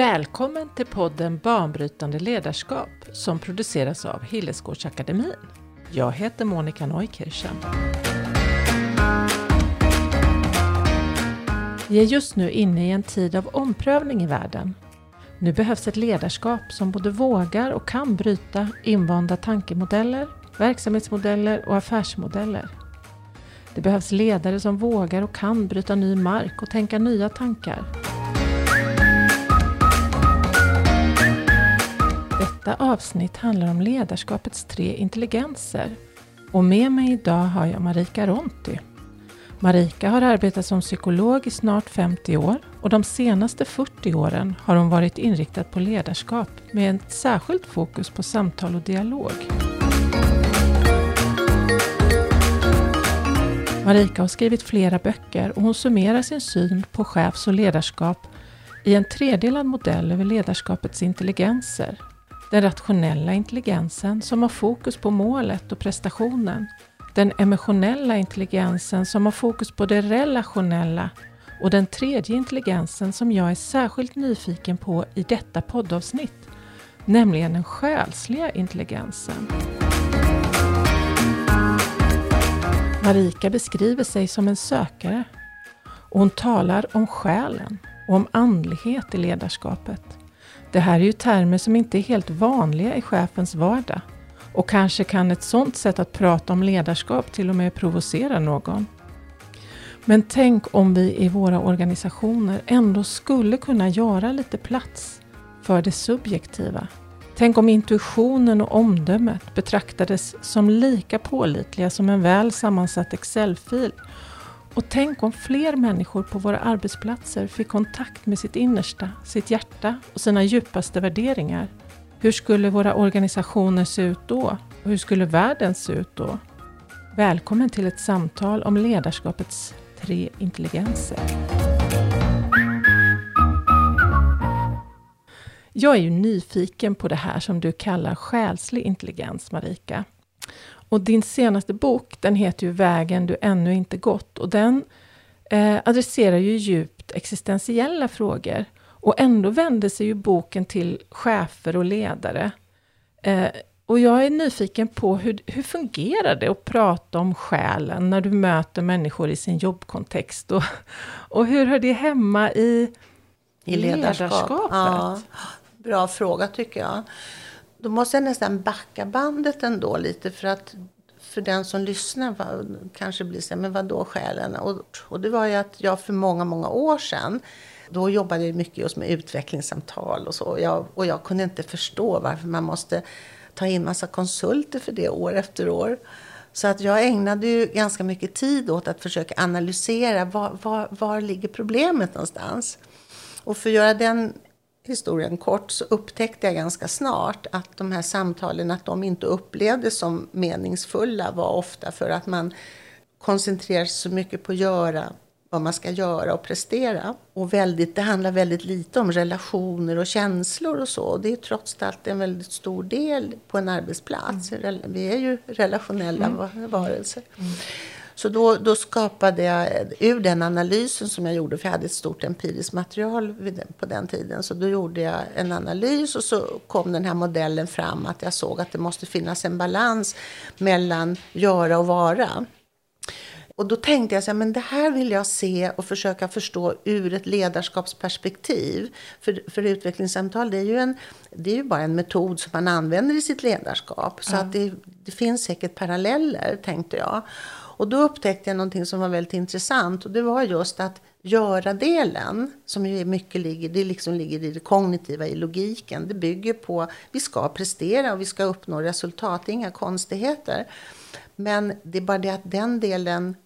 Välkommen till podden Banbrytande ledarskap som produceras av Hillesgårdsakademin. Jag heter Monica Neukirchen. Vi är just nu inne i en tid av omprövning i världen. Nu behövs ett ledarskap som både vågar och kan bryta invanda tankemodeller, verksamhetsmodeller och affärsmodeller. Det behövs ledare som vågar och kan bryta ny mark och tänka nya tankar. Detta avsnitt handlar om ledarskapets tre intelligenser och med mig idag har jag Marika Ronti. Marika har arbetat som psykolog i snart 50 år och de senaste 40 åren har hon varit inriktad på ledarskap med ett särskilt fokus på samtal och dialog. Marika har skrivit flera böcker och hon summerar sin syn på chefs och ledarskap i en tredelad modell över ledarskapets intelligenser. Den rationella intelligensen som har fokus på målet och prestationen. Den emotionella intelligensen som har fokus på det relationella och den tredje intelligensen som jag är särskilt nyfiken på i detta poddavsnitt, nämligen den själsliga intelligensen. Marika beskriver sig som en sökare och hon talar om själen och om andlighet i ledarskapet. Det här är ju termer som inte är helt vanliga i chefens vardag och kanske kan ett sådant sätt att prata om ledarskap till och med provocera någon. Men tänk om vi i våra organisationer ändå skulle kunna göra lite plats för det subjektiva. Tänk om intuitionen och omdömet betraktades som lika pålitliga som en väl sammansatt Excel-fil. Och tänk om fler människor på våra arbetsplatser fick kontakt med sitt innersta, sitt hjärta och sina djupaste värderingar. Hur skulle våra organisationer se ut då? Och hur skulle världen se ut då? Välkommen till ett samtal om ledarskapets tre intelligenser. Jag är ju nyfiken på det här som du kallar själslig intelligens, Marika. Och din senaste bok, den heter ju Vägen du ännu inte gått och den eh, adresserar ju djupt existentiella frågor. Och ändå vänder sig ju boken till chefer och ledare. Eh, och jag är nyfiken på hur, hur fungerar det att prata om själen när du möter människor i sin jobbkontext? Och, och hur hör det hemma i, I ledarskap. ledarskapet? Ja, bra fråga tycker jag. Då måste jag nästan backa bandet ändå lite för att för den som lyssnar kanske blir så här, men vadå skälen? Och, och det var ju att jag för många, många år sedan då jobbade jag mycket just med utvecklingssamtal och så. Jag, och jag kunde inte förstå varför man måste ta in massa konsulter för det år efter år. Så att jag ägnade ju ganska mycket tid åt att försöka analysera var, var, var ligger problemet någonstans. Och för att göra den historien kort så upptäckte jag ganska snart att de här samtalen, att de inte upplevdes som meningsfulla var ofta för att man koncentrerar sig så mycket på att göra vad man ska göra och prestera. Och väldigt, det handlar väldigt lite om relationer och känslor och så. Det är trots allt en väldigt stor del på en arbetsplats. Mm. Vi är ju relationella mm. varelser. Mm. Så då, då skapade jag, ur den analysen som jag gjorde, för jag hade ett stort empiriskt material på den tiden, så då gjorde jag en analys och så kom den här modellen fram att jag såg att det måste finnas en balans mellan göra och vara. Och då tänkte jag så här, men det här vill jag se och försöka förstå ur ett ledarskapsperspektiv. För, för utvecklingssamtal, det är, ju en, det är ju bara en metod som man använder i sitt ledarskap. Så mm. att det, det finns säkert paralleller, tänkte jag. Och då upptäckte jag någonting som var väldigt intressant och det var just att göra-delen, som ju mycket ligger, det liksom ligger i det kognitiva, i logiken, det bygger på vi ska prestera och vi ska uppnå resultat, det är inga konstigheter. Men det är bara det att den delen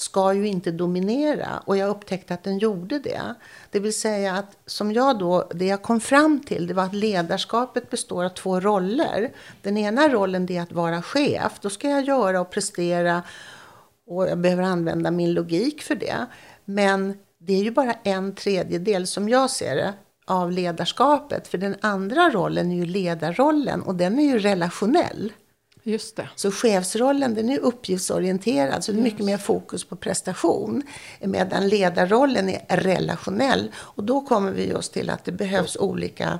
ska ju inte dominera och jag upptäckte att den gjorde det. Det vill säga att som jag då, det jag kom fram till det var att ledarskapet består av två roller. Den ena rollen är att vara chef, då ska jag göra och prestera och jag behöver använda min logik för det. Men det är ju bara en tredjedel som jag ser det av ledarskapet. För den andra rollen är ju ledarrollen och den är ju relationell. Just det. Så chefsrollen den är uppgiftsorienterad, så det är mycket mer fokus på prestation. Medan ledarrollen är relationell. Och då kommer vi just till att det behövs olika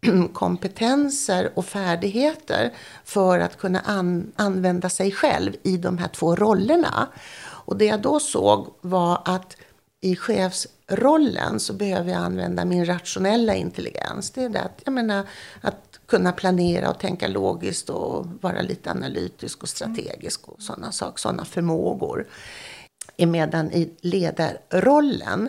kompetenser och färdigheter för att kunna an använda sig själv i de här två rollerna. Och det jag då såg var att i chefsrollen så behöver jag använda min rationella intelligens. Det är det att, jag menar, att kunna planera och tänka logiskt och vara lite analytisk och strategisk och sådana saker, sådana förmågor. Medan i ledarrollen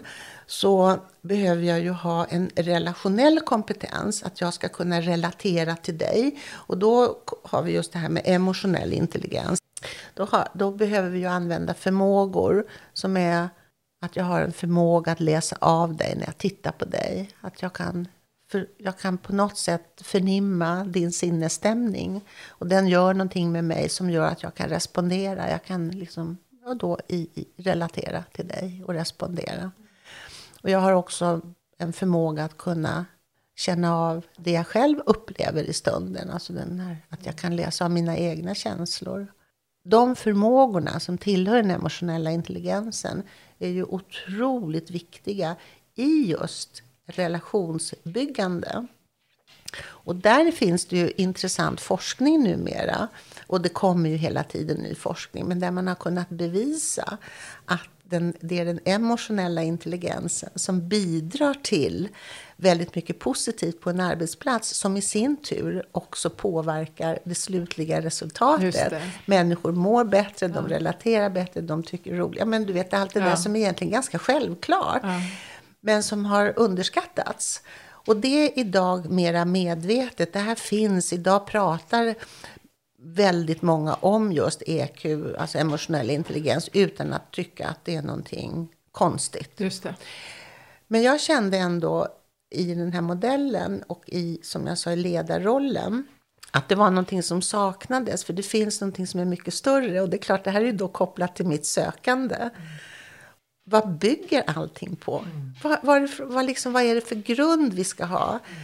så behöver jag ju ha en relationell kompetens, att jag ska kunna relatera till dig. Och då har vi just det här med emotionell intelligens. Då, har, då behöver vi ju använda förmågor som är att jag har en förmåga att läsa av dig när jag tittar på dig. Att jag kan, för, jag kan på något sätt förnimma din sinnesstämning. Och den gör någonting med mig som gör att jag kan respondera. Jag kan liksom, och då i, i, relatera till dig och respondera. Och jag har också en förmåga att kunna känna av det jag själv upplever i stunden. Alltså den här, att jag kan läsa av mina egna känslor. De förmågorna som tillhör den emotionella intelligensen är ju otroligt viktiga i just relationsbyggande. Och där finns det ju intressant forskning numera. Och det kommer ju hela tiden ny forskning. Men där man har kunnat bevisa att den, det är den emotionella intelligensen som bidrar till väldigt mycket positivt på en arbetsplats som i sin tur också påverkar det slutliga resultatet. Det. Människor mår bättre, de ja. relaterar bättre, de tycker roligt. Ja, men du vet allt det ja. där som är egentligen ganska självklart. Ja. Men som har underskattats. Och det är idag mera medvetet. Det här finns, idag pratar väldigt många om just EQ, alltså emotionell intelligens, utan att tycka att det är någonting konstigt. Just det. Men jag kände ändå i den här modellen och i, som jag sa, i ledarrollen, att det var någonting som saknades, för det finns någonting som är mycket större. Och det är klart, det här är då kopplat till mitt sökande. Mm. Vad bygger allting på? Mm. Vad, vad, vad, liksom, vad är det för grund vi ska ha? Mm.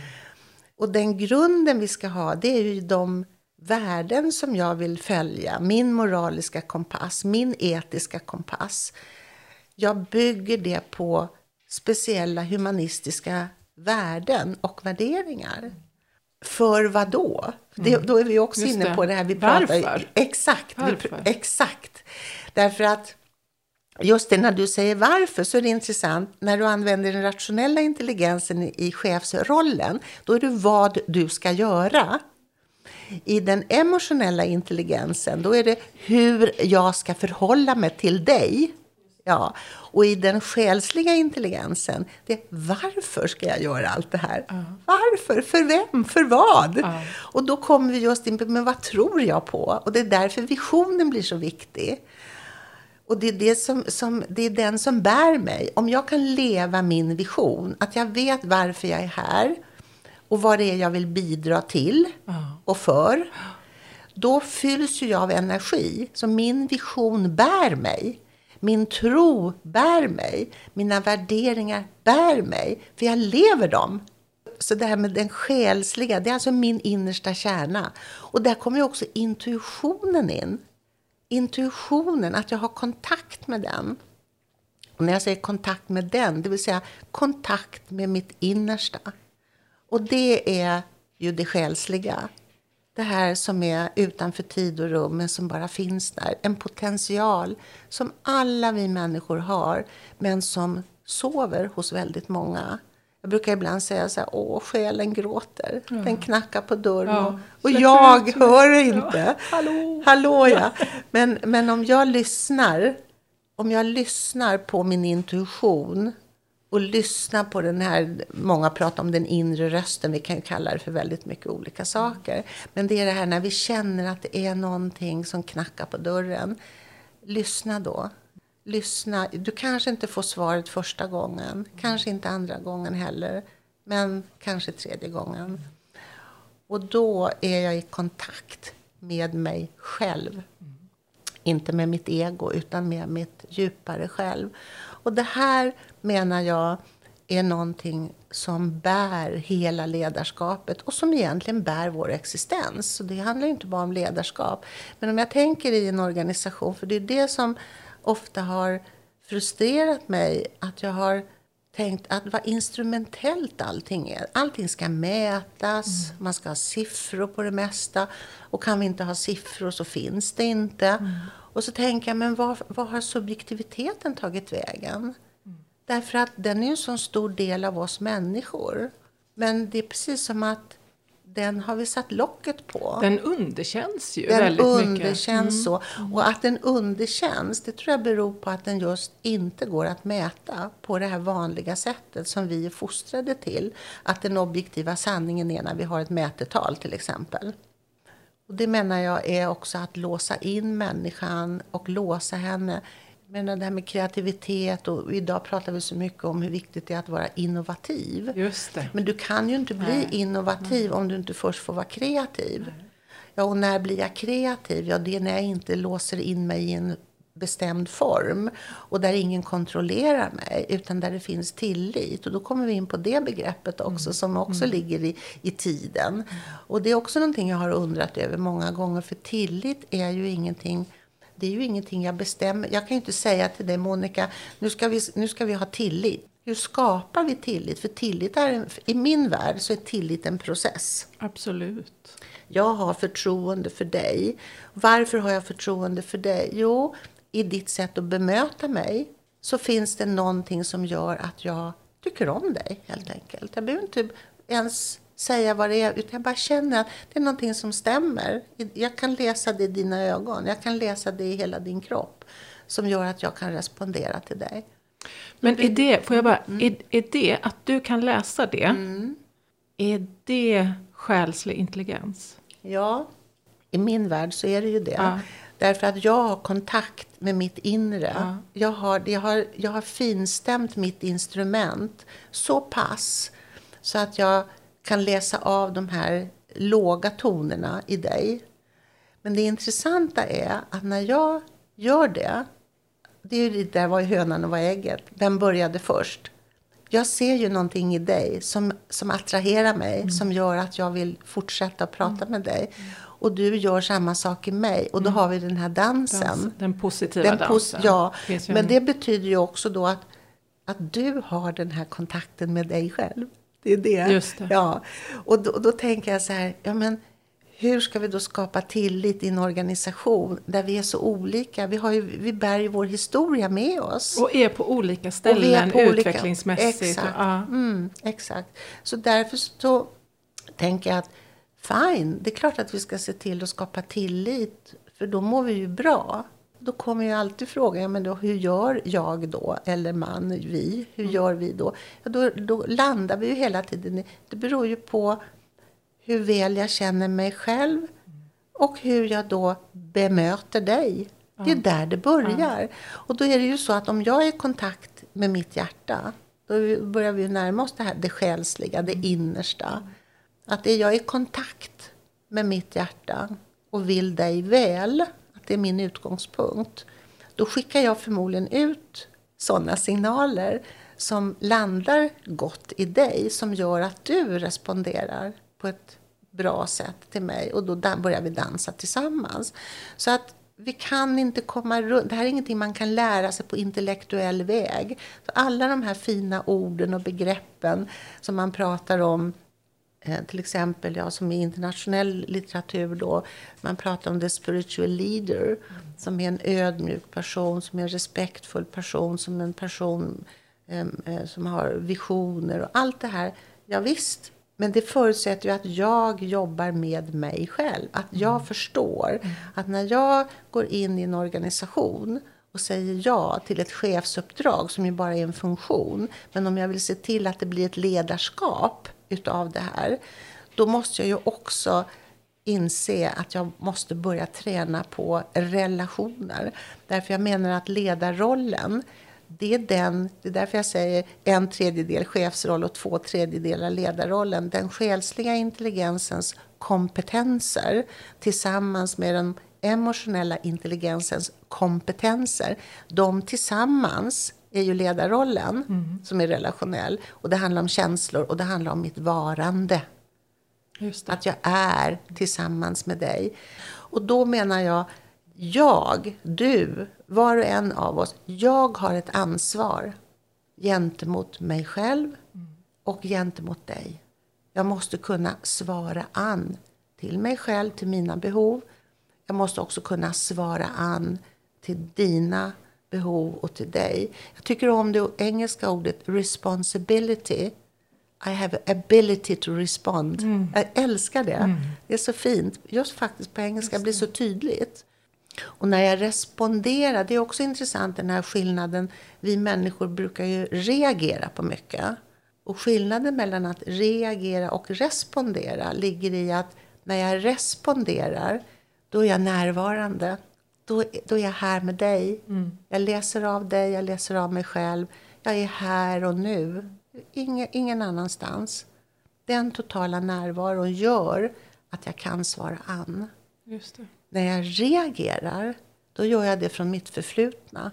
Och den grunden vi ska ha, det är ju de värden som jag vill följa, min moraliska kompass, min etiska kompass. Jag bygger det på speciella humanistiska värden och värderingar. För vad då? Mm. då är vi också Just inne det. på det här vi pratar Varför? Exakt, varför? Vi, exakt. Därför att just det, när du säger varför så är det intressant. När du använder den rationella intelligensen i chefsrollen, då är det vad du ska göra. I den emotionella intelligensen, då är det hur jag ska förhålla mig till dig. Ja. Och i den själsliga intelligensen, det är varför ska jag göra allt det här? Uh. Varför? För vem? För vad? Uh. Och då kommer vi just in på, men vad tror jag på? Och det är därför visionen blir så viktig. Och det är, det, som, som, det är den som bär mig. Om jag kan leva min vision, att jag vet varför jag är här och vad det är jag vill bidra till och för. Då fylls jag av energi. Så min vision bär mig. Min tro bär mig. Mina värderingar bär mig. För jag lever dem. Så det här med den själsliga, det är alltså min innersta kärna. Och där kommer också intuitionen in. Intuitionen, att jag har kontakt med den. Och när jag säger kontakt med den, det vill säga kontakt med mitt innersta. Och det är ju det själsliga. Det här som är utanför tid och rum, men som bara finns där. En potential som alla vi människor har, men som sover hos väldigt många. Jag brukar ibland säga så här, åh, själen gråter. Ja. Den knackar på dörren ja. och, och jag hör inte. Ja. Hallå! Hallå, ja. Men, men om jag lyssnar, om jag lyssnar på min intuition och lyssna på den här, många pratar om den inre rösten, vi kan ju kalla det för väldigt mycket olika saker. Men det är det här när vi känner att det är någonting som knackar på dörren. Lyssna då. Lyssna. Du kanske inte får svaret första gången, kanske inte andra gången heller, men kanske tredje gången. Och då är jag i kontakt med mig själv. Inte med mitt ego, utan med mitt djupare själv. Och det här menar jag är någonting som bär hela ledarskapet och som egentligen bär vår existens. Så det handlar inte bara om ledarskap. Men om jag tänker i en organisation, för det är det som ofta har frustrerat mig, att jag har tänkt att vad instrumentellt allting är. Allting ska mätas, mm. man ska ha siffror på det mesta. Och kan vi inte ha siffror så finns det inte. Mm. Och så tänker jag, men var, var har subjektiviteten tagit vägen? Mm. Därför att den är en så stor del av oss människor. Men det är precis som att den har vi satt locket på. Den underkänns ju den väldigt mycket. Underkänns så. Mm. Och att den underkänns, det tror jag beror på att den just inte går att mäta på det här vanliga sättet som vi är fostrade till. Att den objektiva sanningen är när vi har ett mätetal till exempel. Och det menar jag är också att låsa in människan och låsa henne men det här med kreativitet och idag pratar vi så mycket om hur viktigt det är att vara innovativ. Just det. Men du kan ju inte bli Nej. innovativ Nej. om du inte först får vara kreativ. Nej. Ja, och när blir jag kreativ? Ja, det är när jag inte låser in mig i en bestämd form och där ingen kontrollerar mig utan där det finns tillit. Och då kommer vi in på det begreppet också mm. som också mm. ligger i, i tiden. Mm. Och det är också någonting jag har undrat över många gånger för tillit är ju ingenting det är ju ingenting jag bestämmer. Jag kan ju inte säga till dig Monica, nu ska vi, nu ska vi ha tillit. Hur skapar vi tillit? För tillit är, en, i min värld så är tillit en process. Absolut. Jag har förtroende för dig. Varför har jag förtroende för dig? Jo, i ditt sätt att bemöta mig så finns det någonting som gör att jag tycker om dig helt enkelt. Jag behöver inte ens säga vad det är, utan jag bara känner att det är någonting som stämmer. Jag kan läsa det i dina ögon, jag kan läsa det i hela din kropp som gör att jag kan respondera till dig. Men är det, får jag bara, mm. är, är det att du kan läsa det, mm. är det själslig intelligens? Ja, i min värld så är det ju det. Ja. Därför att jag har kontakt med mitt inre. Ja. Jag, har, jag, har, jag har finstämt mitt instrument så pass så att jag kan läsa av de här låga tonerna i dig. Men det intressanta är att när jag gör det, det är ju det där var hönan och var ägget, den började först. Jag ser ju någonting i dig som, som attraherar mig, mm. som gör att jag vill fortsätta prata mm. med dig. Och du gör samma sak i mig. Och då mm. har vi den här dansen. Dans, den positiva den pos dansen. Ja, men det betyder ju också då att, att du har den här kontakten med dig själv. Det är det. Just det. Ja. Och då, då tänker jag så här, ja men hur ska vi då skapa tillit i en organisation där vi är så olika? Vi, har ju, vi bär ju vår historia med oss. Och är på olika ställen på utvecklingsmässigt. Olika, exakt. ja. mm, exakt. Så därför så tänker jag att fine, det är klart att vi ska se till att skapa tillit. För då mår vi ju bra då kommer ju alltid frågan, ja, men då, hur gör jag då? Eller man, vi, hur gör vi då? Ja, då? Då landar vi ju hela tiden Det beror ju på hur väl jag känner mig själv och hur jag då bemöter dig. Det är där det börjar. Och då är det ju så att om jag är i kontakt med mitt hjärta, då börjar vi närma oss det här, det själsliga, det innersta. Att är jag i kontakt med mitt hjärta och vill dig väl, det är min utgångspunkt, då skickar jag förmodligen ut sådana signaler som landar gott i dig, som gör att du responderar på ett bra sätt till mig och då börjar vi dansa tillsammans. Så att vi kan inte komma runt, det här är ingenting man kan lära sig på intellektuell väg. Så alla de här fina orden och begreppen som man pratar om till exempel, ja, som i internationell litteratur då, man pratar om the spiritual leader, mm. som är en ödmjuk person, som är en respektfull person, som en person eh, som har visioner och allt det här. Ja, visst, men det förutsätter ju att jag jobbar med mig själv. Att jag mm. förstår mm. att när jag går in i en organisation och säger ja till ett chefsuppdrag som ju bara är en funktion. Men om jag vill se till att det blir ett ledarskap utav det här, då måste jag ju också inse att jag måste börja träna på relationer. Därför jag menar att ledarrollen, det är, den, det är därför jag säger en tredjedel chefsroll och två tredjedelar ledarrollen. Den själsliga intelligensens kompetenser tillsammans med den emotionella intelligensens kompetenser, de tillsammans är ju ledarrollen mm. som är relationell. Och det handlar om känslor och det handlar om mitt varande. Att jag är tillsammans med dig. Och då menar jag, jag, du, var och en av oss. Jag har ett ansvar gentemot mig själv och gentemot dig. Jag måste kunna svara an till mig själv, till mina behov. Jag måste också kunna svara an till dina behov och till dig. Jag tycker om det engelska ordet responsibility. I have ability to respond. Mm. Jag älskar det. Mm. Det är så fint. Just faktiskt på engelska blir så tydligt. Och när jag responderar, det är också intressant den här skillnaden. Vi människor brukar ju reagera på mycket. Och skillnaden mellan att reagera och respondera ligger i att när jag responderar, då är jag närvarande. Då, då är jag här med dig. Mm. Jag läser av dig, jag läser av mig själv. Jag är här och nu. Ingen, ingen annanstans. Den totala närvaron gör att jag kan svara an. När jag reagerar, då gör jag det från mitt förflutna.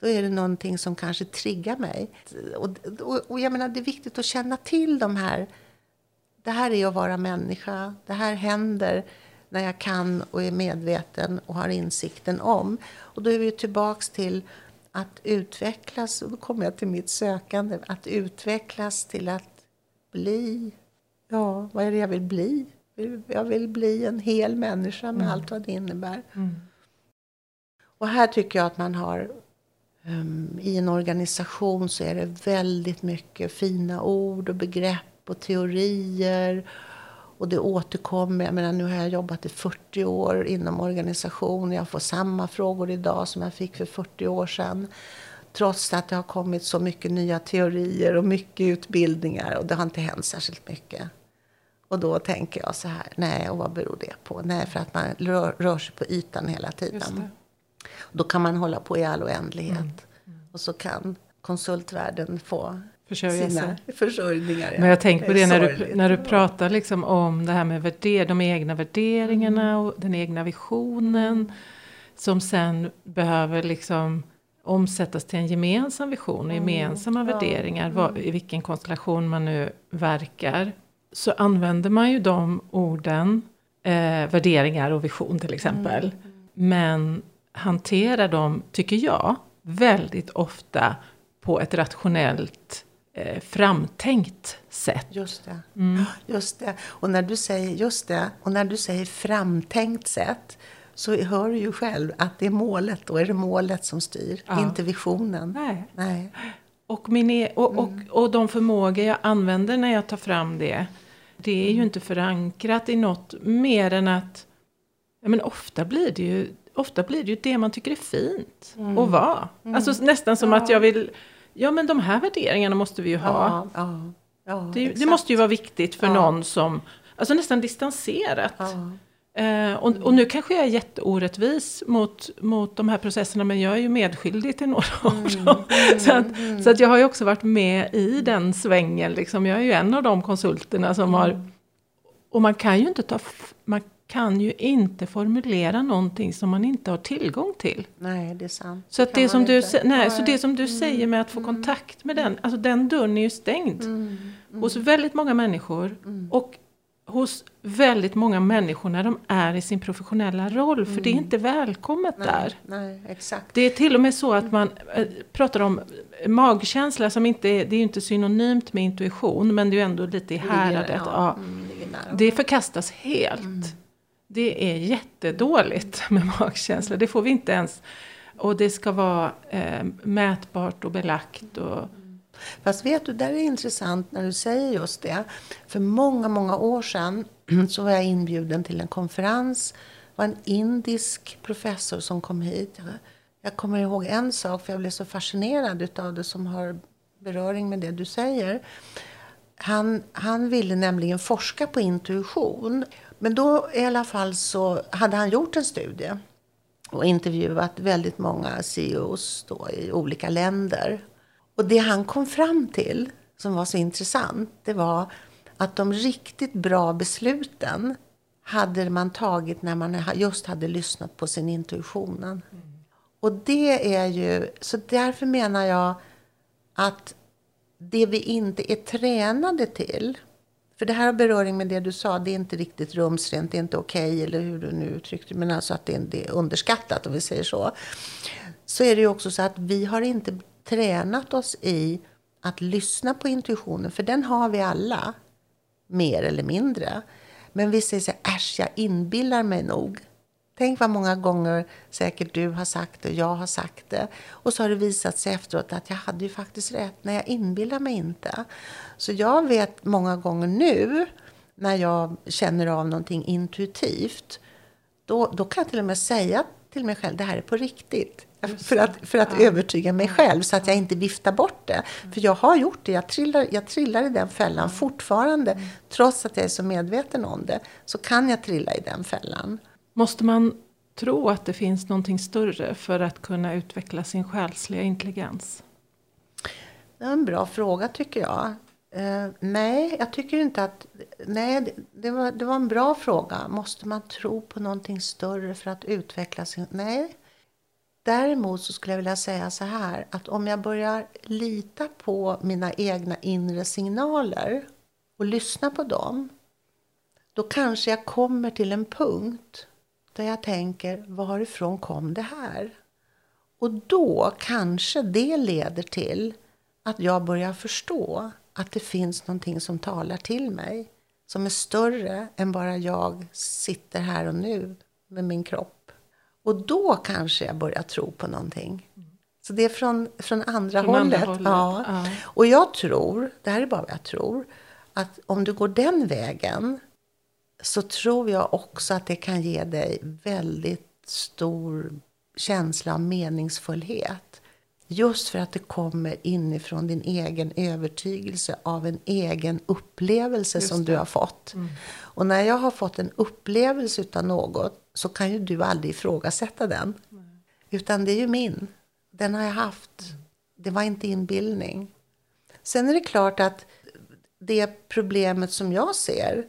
Då är det någonting som kanske triggar mig. Och, och, och, jag menar, det är viktigt att känna till de här. Det här är att vara människa. Det här händer när jag kan och är medveten och har insikten om. Och då är vi tillbaks till att utvecklas, och då kommer jag till mitt sökande, att utvecklas till att bli, ja, vad är det jag vill bli? Jag vill bli en hel människa med mm. allt vad det innebär. Mm. Och här tycker jag att man har um, i en organisation så är det väldigt mycket fina ord och begrepp och teorier. Och det återkommer. Jag menar, nu har jag jobbat i 40 år inom organisation. Jag får samma frågor idag som jag fick för 40 år sedan. Trots att det har kommit så mycket nya teorier och mycket utbildningar. Och det har inte hänt särskilt mycket. Och då tänker jag så här, nej, och vad beror det på? Nej, för att man rör, rör sig på ytan hela tiden. Då kan man hålla på i all oändlighet. Mm. Mm. Och så kan konsultvärlden få Försörja sina sig. försörjningar. Men jag tänker på det när du, när du pratar liksom om det här med värder, de egna värderingarna mm. och den egna visionen. Som sen behöver liksom omsättas till en gemensam vision och gemensamma mm. värderingar. Var, I vilken konstellation man nu verkar. Så använder man ju de orden, eh, värderingar och vision till exempel. Mm. Men hanterar dem, tycker jag, väldigt ofta på ett rationellt eh, framtänkt sätt. Just det. Mm. just det. Och när du säger just det, och när du säger framtänkt sätt så hör du ju själv att det är målet. Då är det målet som styr, ja. inte visionen. Nej. Nej. Och, min e och, och, mm. och de förmågor jag använder när jag tar fram det, det är ju mm. inte förankrat i något mer än att ja, men ofta blir det ju ofta blir det ju det man tycker är fint mm. att vara. Mm. Alltså nästan som ja. att jag vill, ja men de här värderingarna måste vi ju ha. Ja, ja, det, det, måste ju vara viktigt för någon som, alltså nästan distanserat. Eh, och, och, nu kanske jag är jätteorättvis mot, mot de här processerna men jag är ju medskyldig till några av mm, dem. Mm, så, att, mm. så att jag har ju också varit med i den svängen. Liksom. Jag är ju en av de konsulterna som har... Mm. Och man kan ju inte ta... Man kan ju inte formulera någonting som man inte har tillgång till. Nej, det är sant. Så, att det, som du, nej, så det som du mm. säger med att få mm. kontakt med den, alltså den dörren är ju stängd. Mm. Mm. Hos väldigt många människor. Mm. Och hos väldigt många människor när de är i sin professionella roll. För det är mm. inte välkommet nej, där. Nej, exakt. Det är till och med så att man äh, pratar om magkänsla som inte är, det är inte synonymt med intuition. Men det är ju ändå lite i häradet. Ja, ja. det förkastas helt. Det är jättedåligt med magkänsla. Det får vi inte ens. Och det ska vara eh, mätbart och belagt. Och... Fast vet du, det är intressant när du säger just det. För många, många år sedan så var jag inbjuden till en konferens. Det var en indisk professor som kom hit. Jag kommer ihåg en sak, för jag blev så fascinerad av det som har beröring med det du säger. Han, han ville nämligen forska på intuition. Men då i alla fall så hade han gjort en studie och intervjuat väldigt många CEOs då i olika länder. Och det han kom fram till, som var så intressant, det var att de riktigt bra besluten hade man tagit när man just hade lyssnat på sin intuition. Mm. Och det är ju, så därför menar jag att det vi inte är tränade till, för det här har beröring med det du sa, det är inte riktigt rumsrent, det är inte okej, okay, eller hur du nu uttryckte men alltså att det är underskattat om vi säger så. Så är det ju också så att vi har inte tränat oss i att lyssna på intuitionen, för den har vi alla, mer eller mindre. Men vi säger så här, äsch, jag inbillar mig nog. Tänk vad många gånger säkert du har sagt det, jag har sagt det. Och så har det visat sig efteråt att jag hade ju faktiskt rätt. Nej, jag inbillar mig inte. Så jag vet många gånger nu när jag känner av någonting intuitivt. Då, då kan jag till och med säga till mig själv, det här är på riktigt. För att, för att ja. övertyga mig själv så att jag inte viftar bort det. För jag har gjort det. Jag trillar, jag trillar i den fällan fortfarande. Trots att jag är så medveten om det. Så kan jag trilla i den fällan. Måste man tro att det finns någonting större för att kunna utveckla sin själsliga intelligens? Det är en bra fråga tycker jag. Uh, nej, jag tycker inte att... Nej, det, det, var, det var en bra fråga. Måste man tro på någonting större för att utveckla sin... Nej. Däremot så skulle jag vilja säga så här att om jag börjar lita på mina egna inre signaler och lyssna på dem, då kanske jag kommer till en punkt där jag tänker, varifrån kom det här? Och då kanske det leder till att jag börjar förstå att det finns någonting som talar till mig. Som är större än bara jag sitter här och nu med min kropp. Och då kanske jag börjar tro på någonting. Så det är från, från, andra, från hållet. andra hållet. Ja. ja. Och jag tror, det här är bara vad jag tror, att om du går den vägen så tror jag också att det kan ge dig väldigt stor känsla av meningsfullhet. Just för att det kommer inifrån din egen övertygelse av en egen upplevelse Just som det. du har fått. Mm. Och när jag har fått en upplevelse av något så kan ju du aldrig ifrågasätta den. Mm. Utan det är ju min. Den har jag haft. Mm. Det var inte inbildning. Sen är det klart att det problemet som jag ser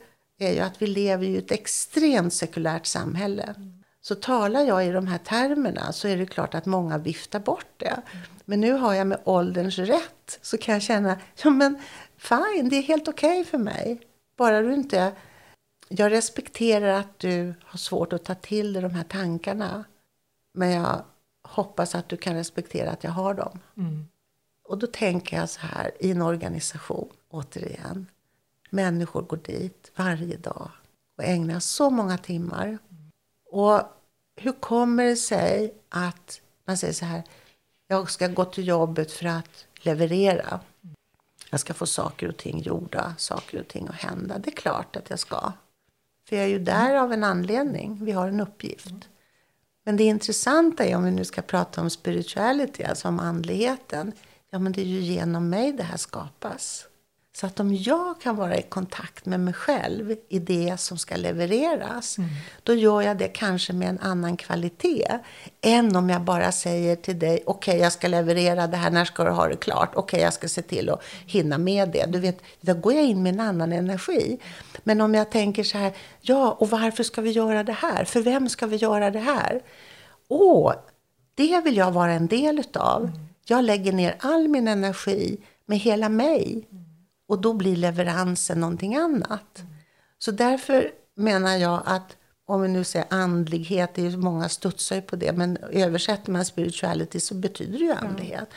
är ju att vi lever i ett extremt sekulärt samhälle. Så talar jag i de här termerna så är det klart att många viftar bort det. Men nu har jag med ålderns rätt så kan jag känna, ja men fine, det är helt okej okay för mig. Bara du inte... Jag respekterar att du har svårt att ta till dig de här tankarna. Men jag hoppas att du kan respektera att jag har dem. Mm. Och då tänker jag så här, i en organisation, återigen. Människor går dit varje dag och ägnar så många timmar. Och hur kommer det sig att man säger så här, jag ska gå till jobbet för att leverera. Jag ska få saker och ting gjorda, saker och ting att hända. Det är klart att jag ska. För jag är ju där av en anledning. Vi har en uppgift. Men det intressanta är, om vi nu ska prata om spirituality, alltså om andligheten. Ja, men det är ju genom mig det här skapas. Så att om jag kan vara i kontakt med mig själv i det som ska levereras, mm. då gör jag det kanske med en annan kvalitet än om jag bara säger till dig, okej, okay, jag ska leverera det här, när ska du ha det klart? Okej, okay, jag ska se till att hinna med det. Du vet, då går jag in med en annan energi. Men om jag tänker så här, ja, och varför ska vi göra det här? För vem ska vi göra det här? Åh, det vill jag vara en del utav. Mm. Jag lägger ner all min energi med hela mig. Och då blir leveransen någonting annat. Mm. Så därför menar jag att om vi nu säger andlighet, det är många studsar ju på det, men översätter man spirituality så betyder det ju andlighet.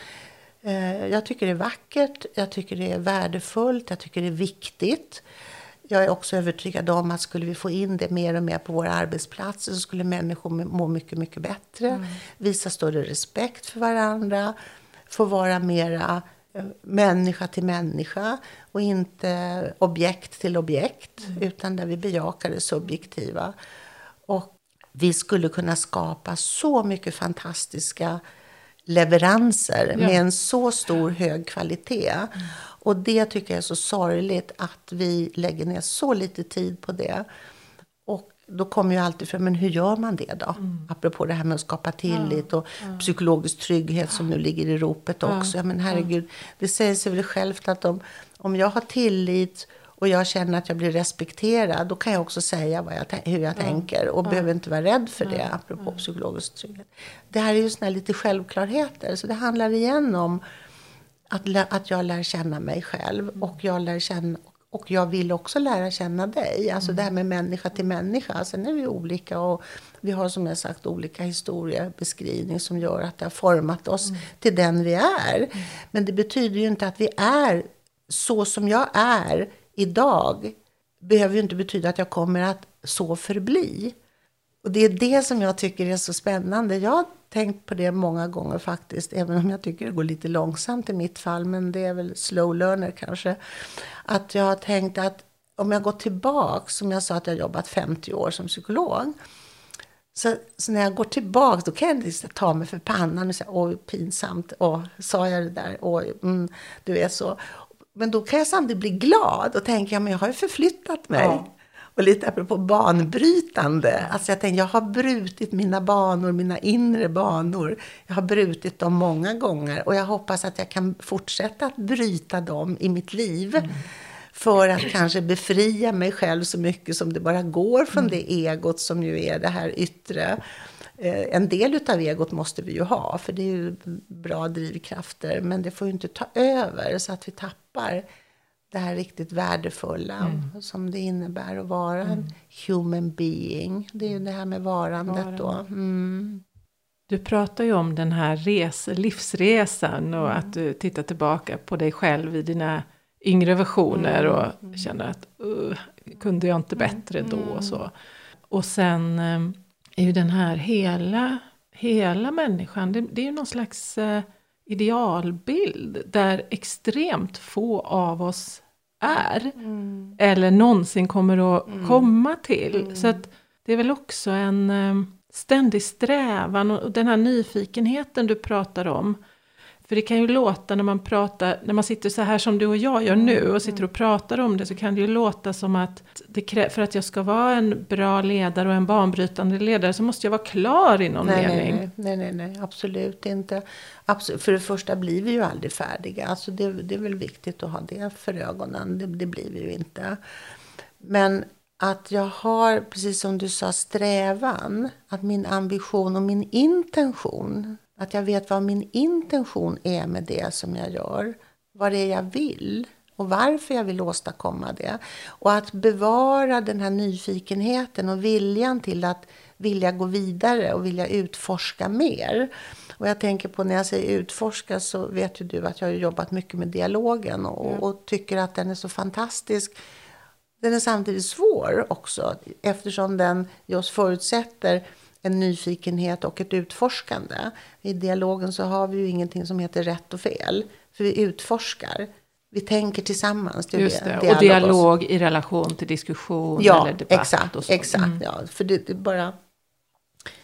Mm. Jag tycker det är vackert, jag tycker det är värdefullt, jag tycker det är viktigt. Jag är också övertygad om att skulle vi få in det mer och mer på våra arbetsplatser så skulle människor må mycket, mycket bättre. Mm. Visa större respekt för varandra, få vara mera människa till människa och inte objekt till objekt, mm. utan där vi bejakar det subjektiva. Och vi skulle kunna skapa så mycket fantastiska leveranser ja. med en så stor hög kvalitet. Mm. Och det tycker jag är så sorgligt att vi lägger ner så lite tid på det då kommer ju alltid fram, men hur gör man det då? Mm. Apropå det här med att skapa tillit och ja. psykologisk trygghet som nu ligger i ropet också. Ja, men herregud, det säger sig väl självt att om, om jag har tillit och jag känner att jag blir respekterad, då kan jag också säga vad jag, hur jag ja. tänker och behöver inte vara rädd för det, apropå psykologisk trygghet. Det här är ju såna lite självklarheter, så det handlar igen om att, att jag lär känna mig själv mm. och jag lär känna och jag vill också lära känna dig. Alltså mm. det här med människa till människa. Sen är vi olika och vi har som jag sagt olika historiebeskrivning som gör att det har format oss mm. till den vi är. Mm. Men det betyder ju inte att vi är så som jag är idag. Behöver ju inte betyda att jag kommer att så förbli. Och det är det som jag tycker är så spännande. Jag tänkt på det många gånger faktiskt, även om jag tycker det går lite långsamt i mitt fall, men det är väl slow learner kanske. Att jag har tänkt att om jag går tillbaka, som jag sa att jag jobbat 50 år som psykolog, så, så, när jag går tillbaka då kan jag liksom ta mig för pannan och säga oj pinsamt, åh, sa jag det där, oj, mm, du är så. Men då kan jag samtidigt bli glad och tänka, men jag har ju förflyttat mig. Ja. Och lite apropå banbrytande. Alltså jag tänker, jag har brutit mina banor, mina inre banor. Jag har brutit dem många gånger och jag hoppas att jag kan fortsätta att bryta dem i mitt liv. Mm. För att kanske befria mig själv så mycket som det bara går från mm. det egot som ju är det här yttre. Eh, en del utav egot måste vi ju ha, för det är ju bra drivkrafter. Men det får ju inte ta över så att vi tappar det här riktigt värdefulla mm. som det innebär att vara mm. en human being. Det är ju det här med varandet Varande. då. Mm. Du pratar ju om den här res, livsresan och mm. att du tittar tillbaka på dig själv i dina yngre versioner mm. och mm. känner att uh, kunde jag inte bättre då och så. Och sen um, är ju den här hela, hela människan, det, det är ju någon slags uh, idealbild där extremt få av oss är. Mm. Eller någonsin kommer att mm. komma till. Mm. Så att det är väl också en um, ständig strävan och den här nyfikenheten du pratar om. För det kan ju låta när man pratar, när man sitter så här som du och jag gör nu och sitter och pratar om det så kan det ju låta som att det för att jag ska vara en bra ledare och en banbrytande ledare så måste jag vara klar i någon nej, mening. Nej, nej, nej, nej, absolut inte. Absolut. För det första blir vi ju aldrig färdiga. Alltså det, det är väl viktigt att ha det för ögonen. Det, det blir vi ju inte. Men att jag har, precis som du sa, strävan. Att min ambition och min intention att jag vet vad min intention är med det som jag gör. Vad det är jag vill och varför jag vill åstadkomma det. Och att bevara den här nyfikenheten och viljan till att vilja gå vidare och vilja utforska mer. Och jag tänker på när jag säger utforska så vet ju du att jag har jobbat mycket med dialogen och, mm. och tycker att den är så fantastisk. Den är samtidigt svår också eftersom den just förutsätter en nyfikenhet och ett utforskande. I dialogen så har vi ju ingenting som heter rätt och fel. För vi utforskar. Vi tänker tillsammans. Det Just det. och dialog i relation till diskussion ja, eller debatt. Exakt, och så. exakt mm. ja. För det, det är bara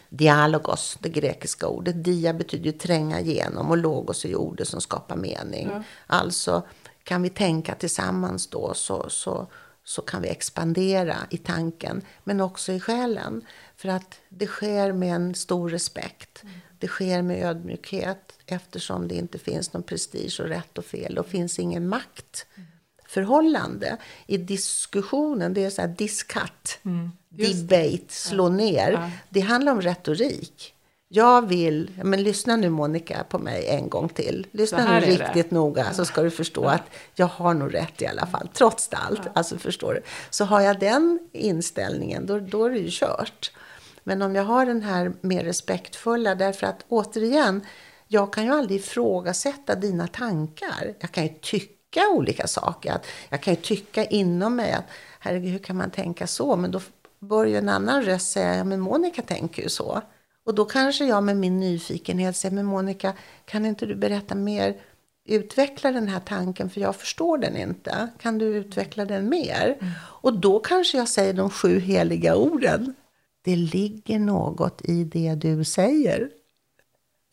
dialogos, det grekiska ordet. Dia betyder ju tränga igenom och logos är ju ordet som skapar mening. Ja. Alltså kan vi tänka tillsammans då så, så, så kan vi expandera i tanken men också i själen. För att det sker med en stor respekt. Mm. Det sker med ödmjukhet eftersom det inte finns någon prestige och rätt och fel. Och finns ingen maktförhållande i diskussionen. Det är så här discut, mm. debate, slå ner. Ja. Det handlar om retorik. Jag vill, men lyssna nu Monica på mig en gång till. Lyssna nu riktigt det. noga så ska du förstå ja. att jag har nog rätt i alla fall. Trots allt, ja. alltså förstår du. Så har jag den inställningen, då, då är det ju kört. Men om jag har den här mer respektfulla, därför att återigen, jag kan ju aldrig ifrågasätta dina tankar. Jag kan ju tycka olika saker. Jag kan ju tycka inom mig att herregud, hur kan man tänka så? Men då börjar en annan röst säga, ja men Monica tänker ju så. Och då kanske jag med min nyfikenhet säger, men Monica, kan inte du berätta mer? Utveckla den här tanken, för jag förstår den inte. Kan du utveckla den mer? Mm. Och då kanske jag säger de sju heliga orden det ligger något i det du säger.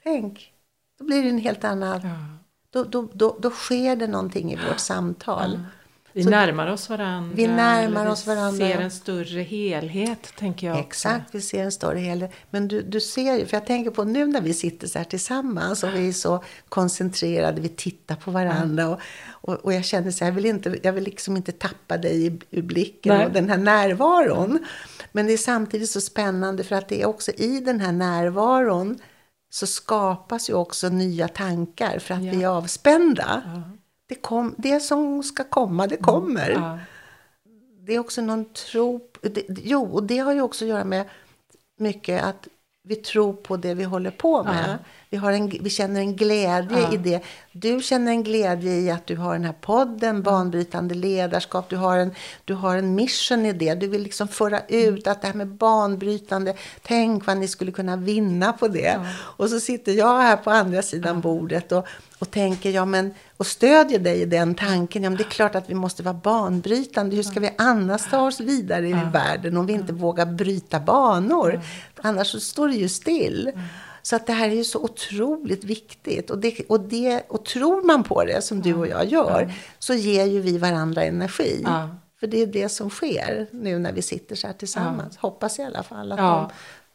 Tänk, då blir det en helt annan... Ja. Då, då, då, då sker det någonting i vårt samtal. Ja. Vi så närmar oss varandra. Vi närmar oss varandra. Vi ser en större helhet, tänker jag Exakt, också. vi ser en större helhet. Men du, du ser ju, för jag tänker på nu när vi sitter så här tillsammans och vi är så koncentrerade, vi tittar på varandra. Och, och, och jag känner så här, jag vill, inte, jag vill liksom inte tappa dig ur blicken Nej. och den här närvaron. Men det är samtidigt så spännande för att det är också i den här närvaron så skapas ju också nya tankar för att ja. vi är avspända. Ja. Det, kom, det som ska komma, det kommer. Mm. Ja. Det är också någon tro... Det, jo, och det har ju också att göra med mycket att vi tror på det vi håller på med. Ja. Vi, har en, vi känner en glädje ja. i det. Du känner en glädje i att du har den här podden, banbrytande ledarskap. Du har en, du har en mission i det. Du vill liksom föra ut att det här med banbrytande, tänk vad ni skulle kunna vinna på det. Ja. Och så sitter jag här på andra sidan bordet och, och tänker, ja men, och stödjer dig i den tanken. Ja, men det är klart att vi måste vara banbrytande. Hur ska vi annars ta oss vidare i världen om vi inte vågar bryta banor? Annars så står det ju still. Så att det här är ju så otroligt viktigt. Och, det, och, det, och tror man på det, som du och jag gör, så ger ju vi varandra energi. Ja. För det är det som sker nu när vi sitter så här tillsammans. Hoppas i alla fall att de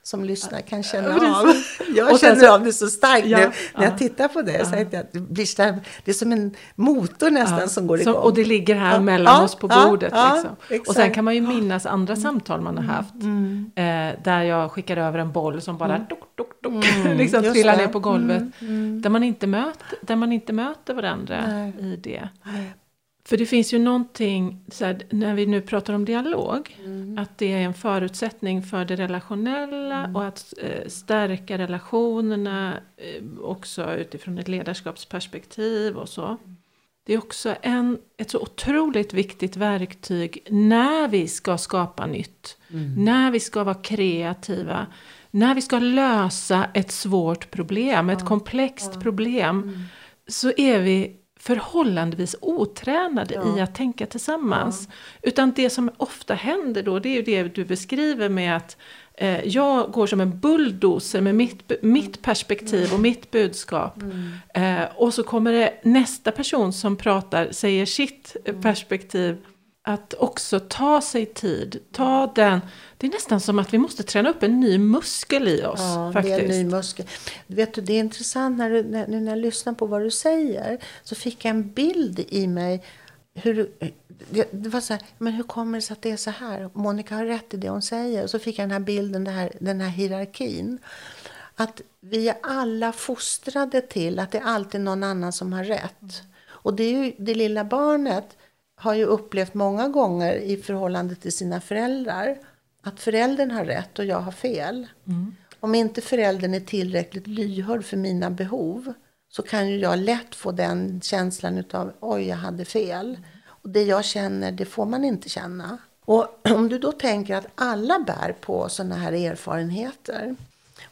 som lyssnar kan känna av. Jag känner så, av det så starkt ja, nu när jag tittar på det. Ja. Så att det, blir så här, det är som en motor nästan ja, som går igång. Som, och det ligger här mellan oss på bordet. Liksom. Och sen kan man ju minnas andra mm. samtal man har haft. Mm. Eh, där jag skickar över en boll som bara mm. dok, dok, dok, mm. liksom trillar ner på golvet. Mm. mm. Där, man inte möter, där man inte möter varandra Nej. i det. För det finns ju någonting, här, när vi nu pratar om dialog, mm. att det är en förutsättning för det relationella mm. och att eh, stärka relationerna eh, också utifrån ett ledarskapsperspektiv och så. Det är också en, ett så otroligt viktigt verktyg när vi ska skapa nytt, mm. när vi ska vara kreativa, när vi ska lösa ett svårt problem, ett komplext ja. problem, mm. så är vi förhållandevis otränade ja. i att tänka tillsammans. Ja. Utan det som ofta händer då, det är ju det du beskriver med att eh, jag går som en bulldozer med mitt, mitt perspektiv och mitt budskap. Mm. Eh, och så kommer det nästa person som pratar, säger sitt mm. perspektiv att också ta sig tid, ta den. Det är nästan som att vi måste träna upp en ny muskel i oss. Ja, faktiskt. det är en ny muskel. Vet du, det är intressant när, du, när, när jag lyssnar på vad du säger. Så fick jag en bild i mig. Hur, det, det var så här, men hur kommer det sig att det är så här? Monica har rätt i det hon säger. Och så fick jag den här bilden, den här, den här hierarkin. Att vi är alla fostrade till att det är alltid någon annan som har rätt. Och det är ju det lilla barnet har ju upplevt många gånger i förhållande till sina föräldrar att föräldern har rätt och jag har fel. Mm. Om inte föräldern är tillräckligt lyhörd för mina behov så kan ju jag lätt få den känslan utav oj, jag hade fel. Och det jag känner, det får man inte känna. Och om du då tänker att alla bär på sådana här erfarenheter.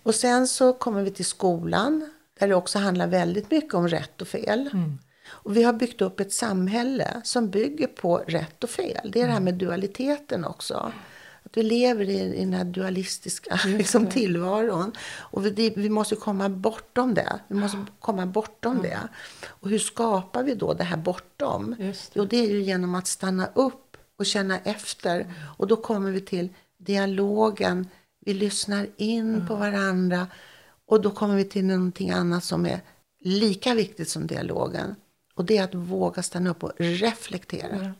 Och sen så kommer vi till skolan där det också handlar väldigt mycket om rätt och fel. Mm. Och vi har byggt upp ett samhälle som bygger på rätt och fel. Det är det här med dualiteten också. Att vi lever i, i den här dualistiska liksom, tillvaron. Och vi, vi, måste komma bortom det. Vi måste komma bortom mm. det. Och hur skapar vi då det här bortom? Det. Jo, det är ju genom att stanna upp och känna efter. Mm. Och då kommer vi till dialogen. Vi lyssnar in mm. på varandra. Och då kommer vi till någonting annat som är lika viktigt som dialogen. Och det är att våga stanna upp och reflektera. Mm.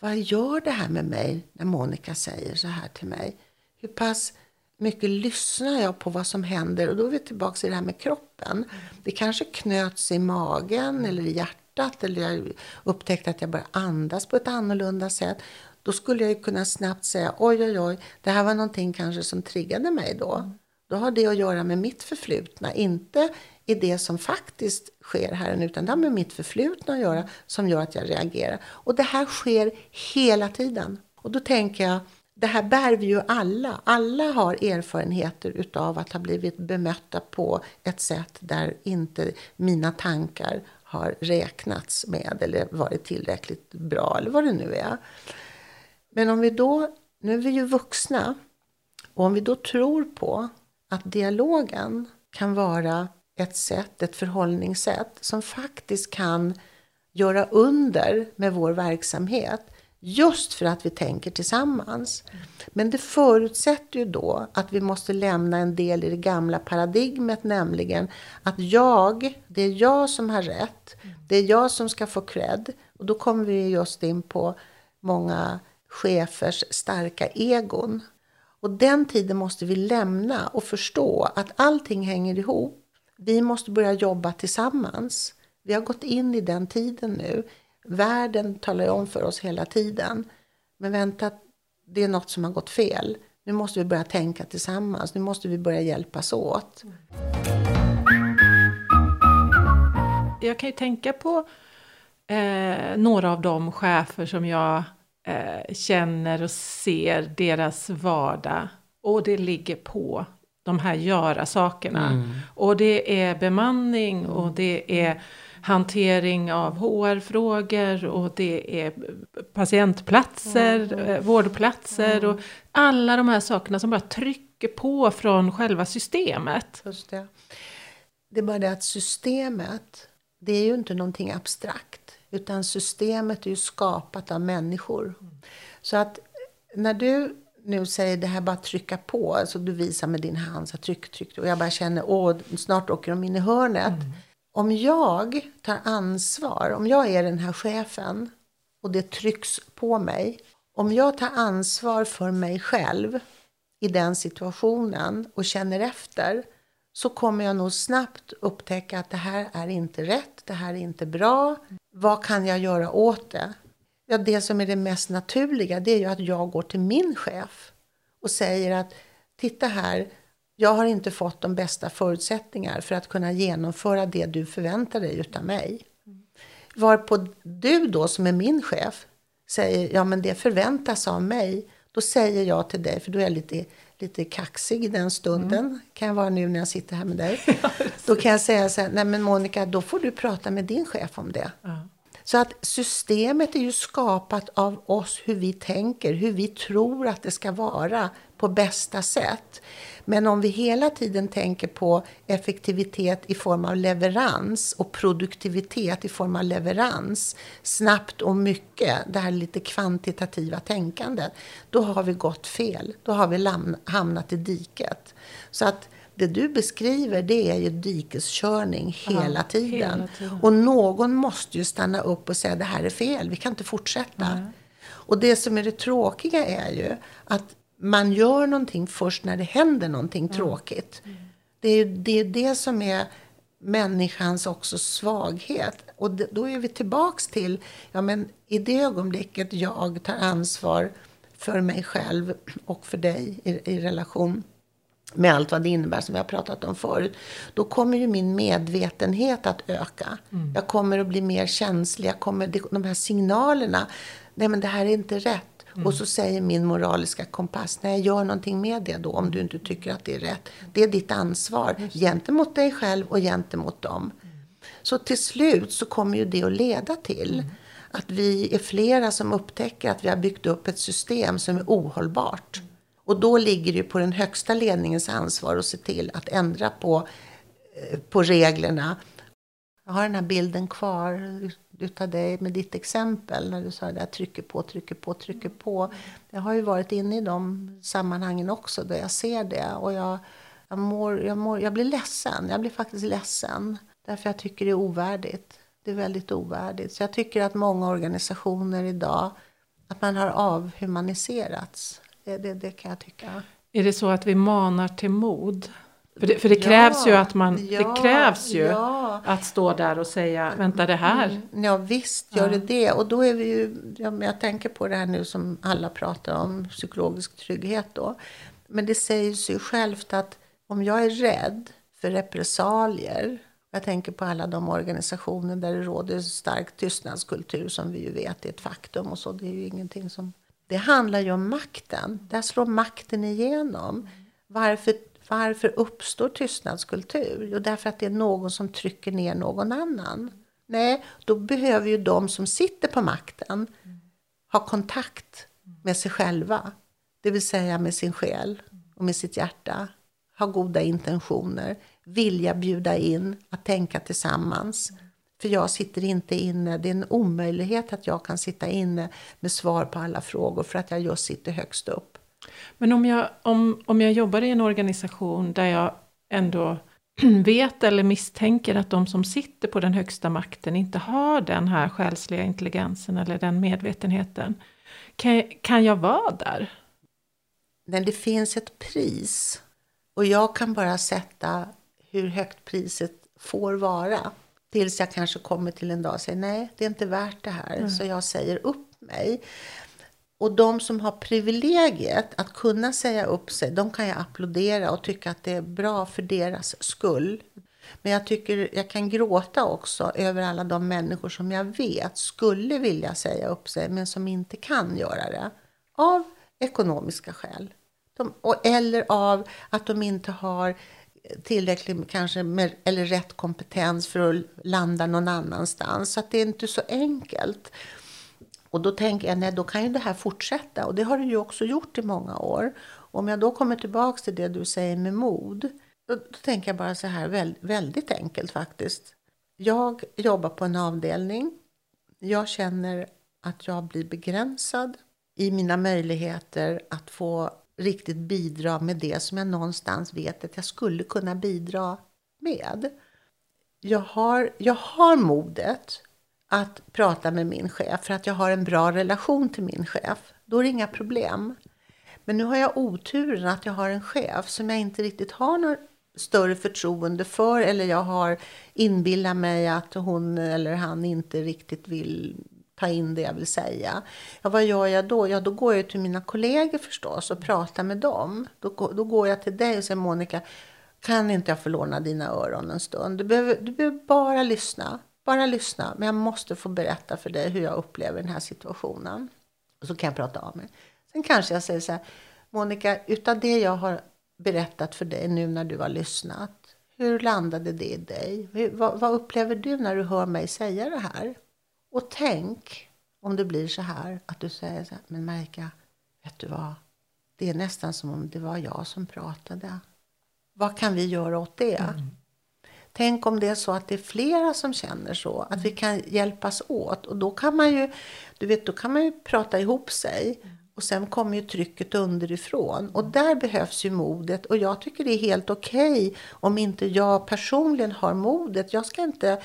Vad gör det här med mig när Monica säger så här till mig? Hur pass mycket lyssnar jag på vad som händer? Och då är vi tillbaka i det här med kroppen. Det kanske knöts i magen eller i hjärtat eller jag upptäckte att jag började andas på ett annorlunda sätt. Då skulle jag kunna snabbt säga oj, oj, oj, det här var någonting kanske som triggade mig då. Mm. Då har det att göra med mitt förflutna, inte i det som faktiskt sker här nu, utan det har med mitt förflutna att göra som gör att jag reagerar. Och det här sker hela tiden. Och då tänker jag, det här bär vi ju alla. Alla har erfarenheter utav att ha blivit bemötta på ett sätt där inte mina tankar har räknats med eller varit tillräckligt bra eller vad det nu är. Men om vi då, nu är vi ju vuxna, och om vi då tror på att dialogen kan vara ett sätt, ett förhållningssätt som faktiskt kan göra under med vår verksamhet. Just för att vi tänker tillsammans. Men det förutsätter ju då att vi måste lämna en del i det gamla paradigmet, nämligen att jag, det är jag som har rätt. Det är jag som ska få cred. Och då kommer vi just in på många chefers starka egon. Och den tiden måste vi lämna och förstå att allting hänger ihop. Vi måste börja jobba tillsammans. Vi har gått in i den tiden nu. Världen talar om för oss hela tiden. Men vänta, det är något som har gått fel. Nu måste vi börja tänka tillsammans. Nu måste vi börja hjälpas åt. Jag kan ju tänka på eh, några av de chefer som jag eh, känner och ser deras vardag. Och det ligger på de här göra-sakerna. Mm. Och det är bemanning och det är hantering av HR-frågor och det är patientplatser, mm. vårdplatser mm. och alla de här sakerna som bara trycker på från själva systemet. Just det. det är bara det att systemet, det är ju inte någonting abstrakt. Utan systemet är ju skapat av människor. Mm. Så att när du nu säger det här bara trycka på, alltså du visar med din hand så tryck, tryck. Och jag bara känner, åh, snart åker de in i hörnet. Mm. Om jag tar ansvar, om jag är den här chefen och det trycks på mig. Om jag tar ansvar för mig själv i den situationen och känner efter så kommer jag nog snabbt upptäcka att det här är inte rätt, det här är inte bra. Vad kan jag göra åt det? Ja, det som är det mest naturliga det är ju att jag går till min chef och säger att titta här, jag har inte fått de bästa förutsättningar för att kunna genomföra det du förväntar dig utav mig. Varpå du då som är min chef säger, ja men det förväntas av mig. Då säger jag till dig, för då är jag lite, lite kaxig i den stunden, mm. kan jag vara nu när jag sitter här med dig. då kan jag säga så här, nej men Monica, då får du prata med din chef om det. Mm. Så att systemet är ju skapat av oss, hur vi tänker, hur vi tror att det ska vara på bästa sätt. Men om vi hela tiden tänker på effektivitet i form av leverans och produktivitet i form av leverans, snabbt och mycket, det här lite kvantitativa tänkandet, då har vi gått fel. Då har vi hamnat i diket. Så att det du beskriver det är ju dikeskörning hela, ja, tiden. hela tiden. Och någon måste ju stanna upp och säga det här är fel, vi kan inte fortsätta. Mm. Och det som är det tråkiga är ju att man gör någonting först när det händer någonting mm. tråkigt. Mm. Det är ju det, är det som är människans också svaghet. Och då är vi tillbaks till, ja men i det ögonblicket jag tar ansvar för mig själv och för dig i, i relation med allt vad det innebär som vi har pratat om förut. Då kommer ju min medvetenhet att öka. Mm. Jag kommer att bli mer känslig. Jag kommer, de här signalerna. Nej men det här är inte rätt. Mm. Och så säger min moraliska kompass, nej gör någonting med det då om du inte tycker att det är rätt. Det är ditt ansvar gentemot dig själv och gentemot dem. Mm. Så till slut så kommer ju det att leda till mm. att vi är flera som upptäcker att vi har byggt upp ett system som är ohållbart. Och då ligger det på den högsta ledningens ansvar att se till att ändra på, eh, på reglerna. Jag har den här bilden kvar utav dig med ditt exempel när du sa det där trycker på, trycker på, trycker på. Jag har ju varit inne i de sammanhangen också där jag ser det och jag, jag, mår, jag, mår, jag blir ledsen. Jag blir faktiskt ledsen därför jag tycker det är ovärdigt. Det är väldigt ovärdigt. Så jag tycker att många organisationer idag, att man har avhumaniserats. Det, det, det kan jag tycka. Är det så att vi manar till mod? För det, för det krävs ja, ju att man, ja, det krävs ju ja. att stå där och säga, vänta det här. Mm, ja visst gör det det. Och då är vi ju, jag tänker på det här nu som alla pratar om, psykologisk trygghet då. Men det säger sig självt att om jag är rädd för repressalier, jag tänker på alla de organisationer där det råder stark tystnadskultur som vi ju vet är ett faktum och så, det är ju ingenting som det handlar ju om makten. Där slår makten igenom. Varför, varför uppstår tystnadskultur? Jo, därför att det är någon som trycker ner någon annan. Nej, då behöver ju de som sitter på makten ha kontakt med sig själva. Det vill säga med sin själ och med sitt hjärta. Ha goda intentioner. Vilja bjuda in att tänka tillsammans. För jag sitter inte inne, det är en omöjlighet att jag kan sitta inne med svar på alla frågor för att jag just sitter högst upp. Men om jag, om, om jag jobbar i en organisation där jag ändå vet eller misstänker att de som sitter på den högsta makten inte har den här själsliga intelligensen eller den medvetenheten. Kan, kan jag vara där? Men det finns ett pris. Och jag kan bara sätta hur högt priset får vara. Tills jag kanske kommer till en dag och säger nej, det är inte värt det här. Mm. Så jag säger upp mig. Och de som har privilegiet att kunna säga upp sig, de kan jag applådera och tycka att det är bra för deras skull. Men jag tycker jag kan gråta också över alla de människor som jag vet skulle vilja säga upp sig, men som inte kan göra det. Av ekonomiska skäl. De, och, eller av att de inte har tillräckligt kanske med, eller rätt kompetens för att landa någon annanstans. Så att det är inte så enkelt. Och då tänker jag, nej då kan ju det här fortsätta. Och det har det ju också gjort i många år. Om jag då kommer tillbaks till det du säger med mod. Då, då tänker jag bara så här, väldigt, väldigt enkelt faktiskt. Jag jobbar på en avdelning. Jag känner att jag blir begränsad i mina möjligheter att få riktigt bidra med det som jag någonstans vet att jag skulle kunna bidra med. Jag har, jag har modet att prata med min chef för att jag har en bra relation till min chef. Då är det inga problem. Men nu har jag oturen att jag har en chef som jag inte riktigt har något större förtroende för eller jag har inbillat mig att hon eller han inte riktigt vill ta in det jag vill säga. Ja, vad gör jag då? Ja, då går jag till mina kollegor förstås och pratar med dem. Då, då går jag till dig och säger Monica, kan inte jag få låna dina öron en stund? Du behöver, du behöver bara lyssna. Bara lyssna. Men jag måste få berätta för dig hur jag upplever den här situationen. Och så kan jag prata av mig. Sen kanske jag säger så här, Monica, utav det jag har berättat för dig nu när du har lyssnat. Hur landade det i dig? Hur, vad, vad upplever du när du hör mig säga det här? Och tänk om det blir så här att du säger så här, men Marika, vet du vad? Det är nästan som om det var jag som pratade. Vad kan vi göra åt det? Mm. Tänk om det är så att det är flera som känner så, att vi kan hjälpas åt. Och då kan man ju, du vet, då kan man ju prata ihop sig. Och sen kommer ju trycket underifrån. Och där behövs ju modet. Och jag tycker det är helt okej okay om inte jag personligen har modet. Jag ska inte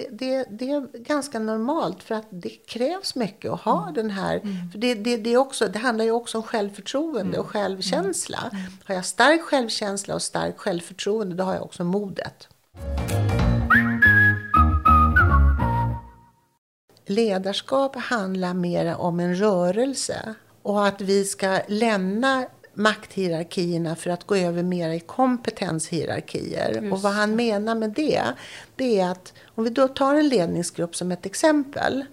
det, det, det, är ganska normalt för att det krävs mycket att ha mm. den här. Mm. För det, det, det, också, det handlar ju också om självförtroende mm. och självkänsla. Mm. Mm. Har jag stark självkänsla och stark självförtroende då har jag också modet. Ledarskap handlar mer om en rörelse och att vi ska lämna makthierarkierna för att gå över mer i kompetenshierarkier. Just. Och vad han menar med det, det är att om vi då tar en ledningsgrupp som ett exempel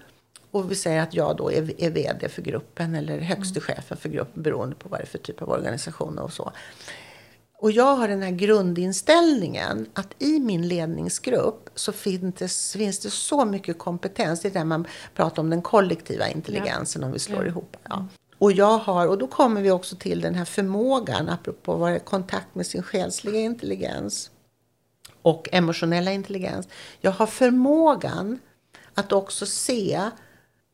och vi säger att jag då är, är VD för gruppen eller högste mm. chefen för gruppen beroende på vad det är för typ av organisation och så. Och jag har den här grundinställningen att i min ledningsgrupp så finns det, finns det så mycket kompetens. Det är där man pratar om den kollektiva intelligensen ja. om vi slår ja. ihop. Ja. Och jag har, och då kommer vi också till den här förmågan, apropå att vara i kontakt med sin själsliga intelligens och emotionella intelligens. Jag har förmågan att också se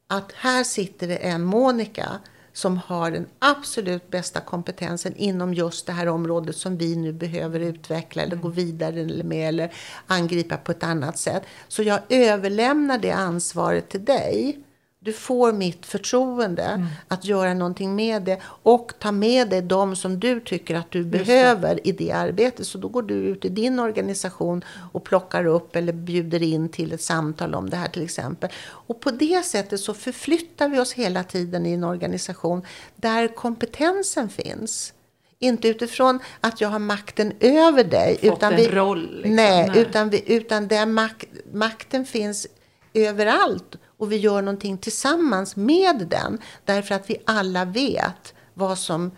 att här sitter det en Monica som har den absolut bästa kompetensen inom just det här området som vi nu behöver utveckla eller gå vidare med eller angripa på ett annat sätt. Så jag överlämnar det ansvaret till dig du får mitt förtroende mm. att göra någonting med det och ta med dig de som du tycker att du behöver i det arbetet. Så då går du ut i din organisation och plockar upp eller bjuder in till ett samtal om det här till exempel. Och på det sättet så förflyttar vi oss hela tiden i en organisation där kompetensen finns. Inte utifrån att jag har makten över dig. Fått utan en vi, roll. Liksom, nej, nej, utan, vi, utan där mak, makten finns överallt och vi gör någonting tillsammans med den. Därför att vi alla vet vad som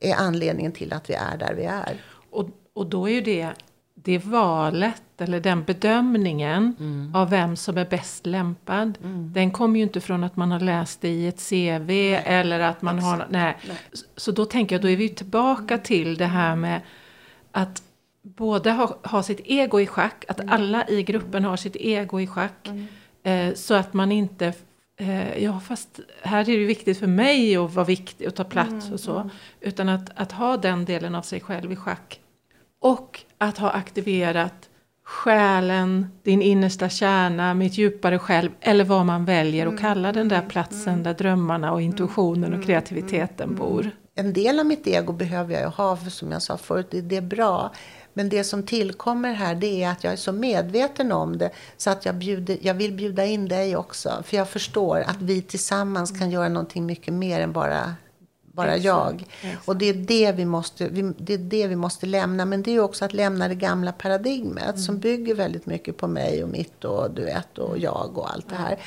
är anledningen till att vi är där vi är. Och, och då är ju det, det valet eller den bedömningen mm. av vem som är bäst lämpad. Mm. Den kommer ju inte från att man har läst det i ett CV nej. eller att man Exakt. har... Nej. nej. Så då tänker jag, då är vi tillbaka till det här med att både ha, ha sitt ego i schack, att mm. alla i gruppen har sitt ego i schack. Mm. Eh, så att man inte, eh, ja fast här är det ju viktigt för mig att vara viktig och ta plats mm. och så. Mm. Utan att, att ha den delen av sig själv i schack. Och att ha aktiverat själen, din innersta kärna, mitt djupare själv eller vad man väljer att mm. kalla den där platsen mm. där drömmarna och intuitionen och kreativiteten bor. En del av mitt ego behöver jag ju ha, för som jag sa förut, det är bra. Men det som tillkommer här det är att jag är så medveten om det så att jag, bjuder, jag vill bjuda in dig också. För jag förstår att vi tillsammans kan göra någonting mycket mer än bara, bara jag. Och det är det, vi måste, vi, det är det vi måste lämna. Men det är också att lämna det gamla paradigmet mm. som bygger väldigt mycket på mig och mitt och du vet och jag och allt det här.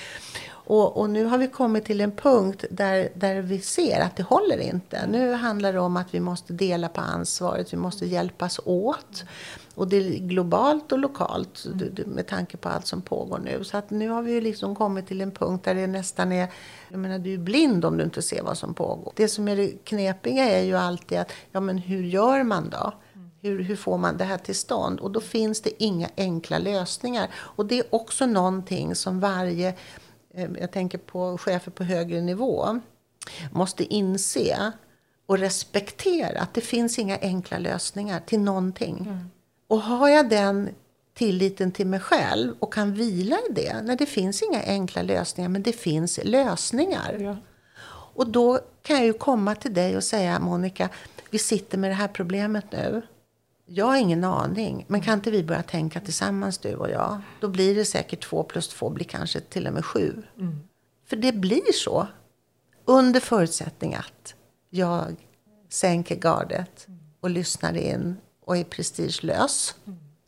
Och, och, nu har vi kommit till en punkt där, där vi ser att det håller inte. Nu handlar det om att vi måste dela på ansvaret, vi måste hjälpas åt. Och det är globalt och lokalt med tanke på allt som pågår nu. Så att nu har vi liksom kommit till en punkt där det nästan är... Jag menar, du är blind om du inte ser vad som pågår. Det som är det knepiga är ju alltid att, ja men hur gör man då? Hur, hur får man det här till stånd? Och då finns det inga enkla lösningar. Och det är också någonting som varje jag tänker på chefer på högre nivå, måste inse och respektera att det finns inga enkla lösningar till någonting. Mm. Och har jag den tilliten till mig själv och kan vila i det. När det finns inga enkla lösningar, men det finns lösningar. Ja. Och då kan jag ju komma till dig och säga, Monica, vi sitter med det här problemet nu. Jag har ingen aning. Men kan inte vi börja tänka tillsammans du och jag? Då blir det säkert två plus två blir kanske till och med sju. Mm. För det blir så. Under förutsättning att jag sänker gardet och lyssnar in och är prestigelös.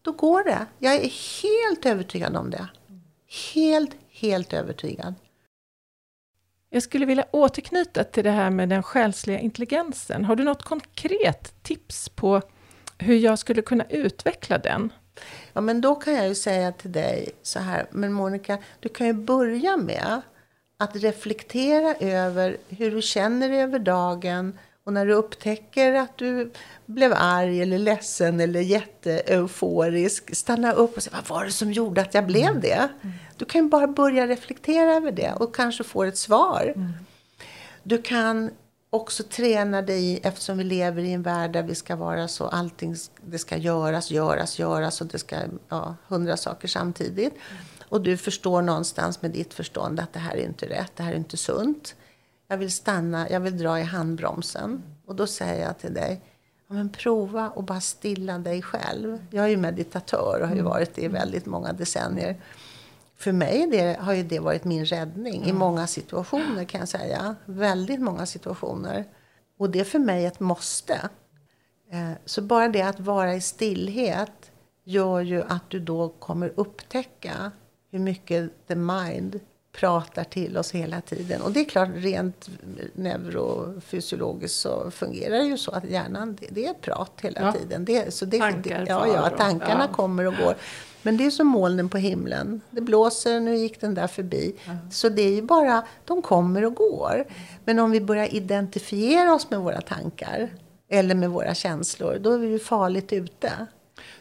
Då går det. Jag är helt övertygad om det. Helt, helt övertygad. Jag skulle vilja återknyta till det här med den själsliga intelligensen. Har du något konkret tips på hur jag skulle kunna utveckla den. Ja, men då kan jag ju säga till dig så här, men Monica, du kan ju börja med att reflektera över hur du känner dig över dagen och när du upptäcker att du blev arg eller ledsen eller jätteeuforisk, stanna upp och säga vad var det som gjorde att jag blev det? Mm. Du kan ju bara börja reflektera över det och kanske få ett svar. Mm. Du kan också träna dig eftersom vi lever i en värld där vi ska vara så allting det ska göras, göras, göras och det ska ja, hundra saker samtidigt. Och du förstår någonstans med ditt förstånd att det här är inte rätt, det här är inte sunt. Jag vill stanna, jag vill dra i handbromsen. Och då säger jag till dig, ja, men prova och bara stilla dig själv. Jag är ju meditatör och har ju mm. varit det i väldigt många decennier för mig det, har ju det varit min räddning mm. i många situationer kan jag säga. Väldigt många situationer. Och det är för mig ett måste. Eh, så bara det att vara i stillhet gör ju att du då kommer upptäcka hur mycket the mind pratar till oss hela tiden. Och det är klart, rent neurofysiologiskt så fungerar det ju så att hjärnan, det, det är prat hela ja. tiden. Det, så det, Tankar, ja, ja, tankarna ja. kommer och går. Men det är som molnen på himlen. Det blåser, nu gick den där förbi. Mm. Så det är ju bara, de kommer och går. Men om vi börjar identifiera oss med våra tankar eller med våra känslor, då är vi ju farligt ute.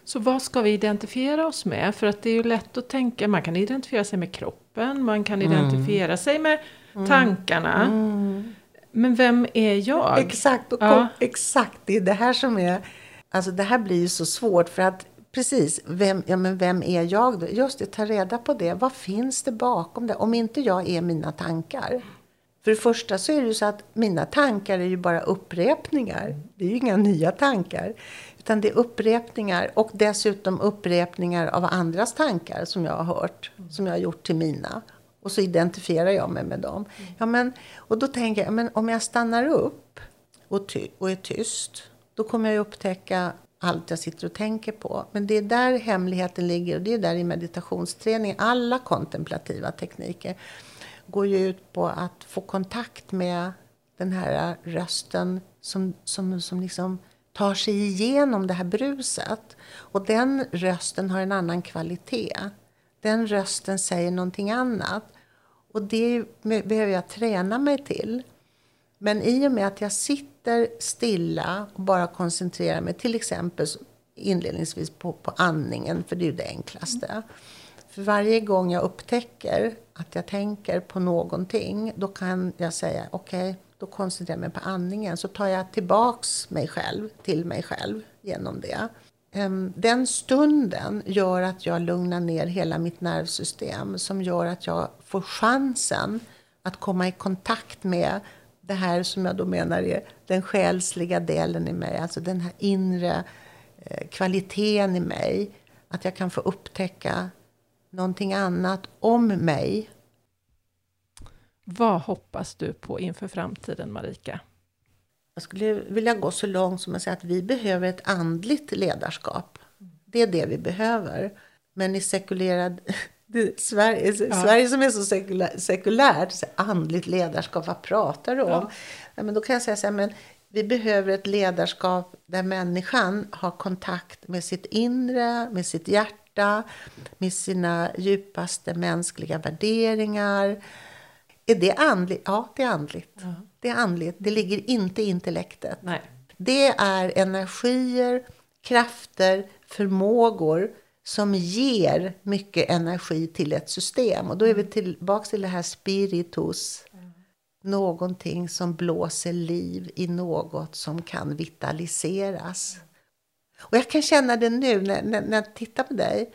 Så vad ska vi identifiera oss med? För att det är ju lätt att tänka, man kan identifiera sig med kroppen, man kan mm. identifiera sig med mm. tankarna. Mm. Men vem är jag? Exakt, och kom, ja. exakt, det är det här som är, alltså det här blir ju så svårt för att Precis, vem, ja, men vem är jag då? Just det, ta reda på det. Vad finns det bakom det? Om inte jag är mina tankar. För det första så är det ju så att mina tankar är ju bara upprepningar. Det är ju inga nya tankar. Utan det är upprepningar och dessutom upprepningar av andras tankar som jag har hört. Som jag har gjort till mina. Och så identifierar jag mig med dem. Ja, men, och då tänker jag, men om jag stannar upp och, ty och är tyst. Då kommer jag upptäcka allt jag sitter och tänker på. Men det är där hemligheten ligger och det är där i meditationsträning, alla kontemplativa tekniker går ju ut på att få kontakt med den här rösten som, som, som liksom tar sig igenom det här bruset. Och den rösten har en annan kvalitet. Den rösten säger någonting annat. Och det behöver jag träna mig till. Men i och med att jag sitter stilla och bara koncentrerar mig, till exempel inledningsvis på, på andningen, för det är ju det enklaste. Mm. För varje gång jag upptäcker att jag tänker på någonting, då kan jag säga okej, okay, då koncentrerar jag mig på andningen. Så tar jag tillbaks mig själv till mig själv genom det. Ehm, den stunden gör att jag lugnar ner hela mitt nervsystem som gör att jag får chansen att komma i kontakt med det här som jag då menar är den själsliga delen i mig, alltså den här inre eh, kvaliteten i mig. Att jag kan få upptäcka någonting annat om mig. Vad hoppas du på inför framtiden, Marika? Jag skulle vilja gå så långt som att säga att vi behöver ett andligt ledarskap. Det är det vi behöver. Men i sekulerad... Sverige, ja. Sverige som är så sekulär, sekulärt, så andligt ledarskap, vad pratar du om? Ja. ja. men då kan jag säga så här, men vi behöver ett ledarskap där människan har kontakt med sitt inre, med sitt hjärta, med sina djupaste mänskliga värderingar. Är det andligt? Ja, det är andligt. Ja. Det är andligt. Det ligger inte i intellektet. Nej. Det är energier, krafter, förmågor som ger mycket energi till ett system. Och då är vi tillbaka till det här spiritus. Någonting som blåser liv i något som kan vitaliseras. Och jag kan känna det nu när, när, när jag tittar på dig.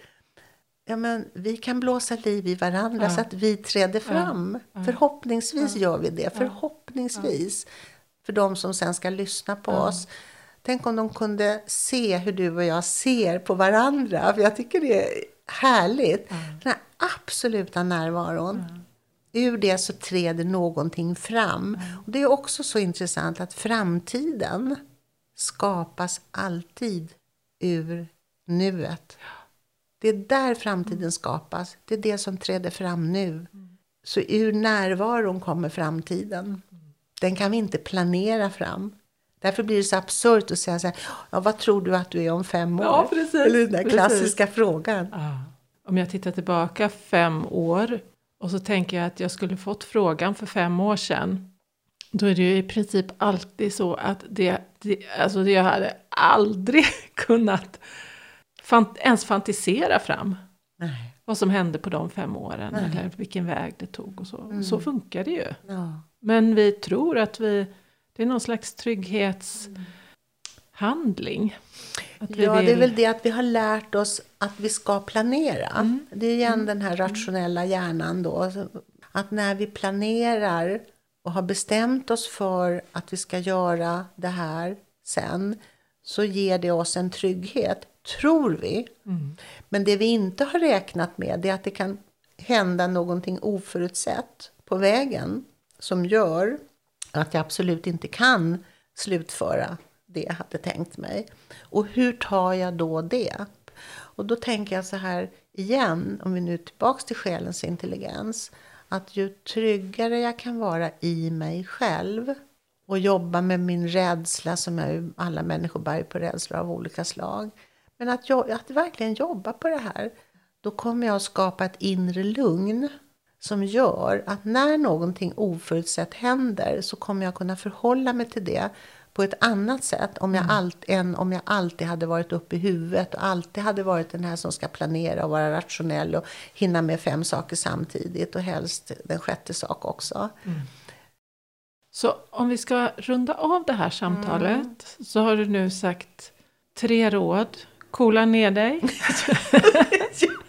Ja, men vi kan blåsa liv i varandra ja. så att vi träder fram. Ja. Förhoppningsvis gör vi det. Förhoppningsvis. För de som sen ska lyssna på oss. Tänk om de kunde se hur du och jag ser på varandra. För jag tycker det är härligt. Mm. Den här absoluta närvaron. Mm. Ur det så träder någonting fram. Mm. Och det är också så intressant att framtiden skapas alltid ur nuet. Det är där framtiden skapas. Det är det som träder fram nu. Så ur närvaron kommer framtiden. Den kan vi inte planera fram. Därför blir det så absurt att säga så här, ja, vad tror du att du är om fem år? Ja, precis, Eller den där precis. klassiska frågan. Ja. Om jag tittar tillbaka fem år och så tänker jag att jag skulle fått frågan för fem år sedan. Då är det ju i princip alltid så att det, det alltså jag hade aldrig kunnat fant ens fantisera fram. Nej. Vad som hände på de fem åren Nej. eller vilken väg det tog och så. Mm. Så funkar det ju. Ja. Men vi tror att vi det är någon slags trygghetshandling. ja, vill... det är väl det att vi har lärt oss att vi ska planera. Mm. Det är igen mm. den här rationella hjärnan då. Att när vi planerar och har bestämt oss för att vi ska göra det här sen så ger det oss en trygghet, tror vi. Mm. Men det vi inte har räknat med är att det kan hända någonting oförutsett på vägen som gör att jag absolut inte kan slutföra det jag hade tänkt mig. Och hur tar jag då det? Och då tänker jag så här igen, om vi nu är tillbaka till själens intelligens, att ju tryggare jag kan vara i mig själv och jobba med min rädsla, som är alla människor bär på rädslor av olika slag. Men att, jag, att verkligen jobba på det här, då kommer jag att skapa ett inre lugn som gör att när någonting oförutsett händer så kommer jag kunna förhålla mig till det på ett annat sätt om jag mm. allt, än om jag alltid hade varit uppe i huvudet och alltid hade varit den här som ska planera och vara rationell och hinna med fem saker samtidigt och helst den sjätte sak också. Mm. Så om vi ska runda av det här samtalet mm. så har du nu sagt tre råd. Coola ner dig.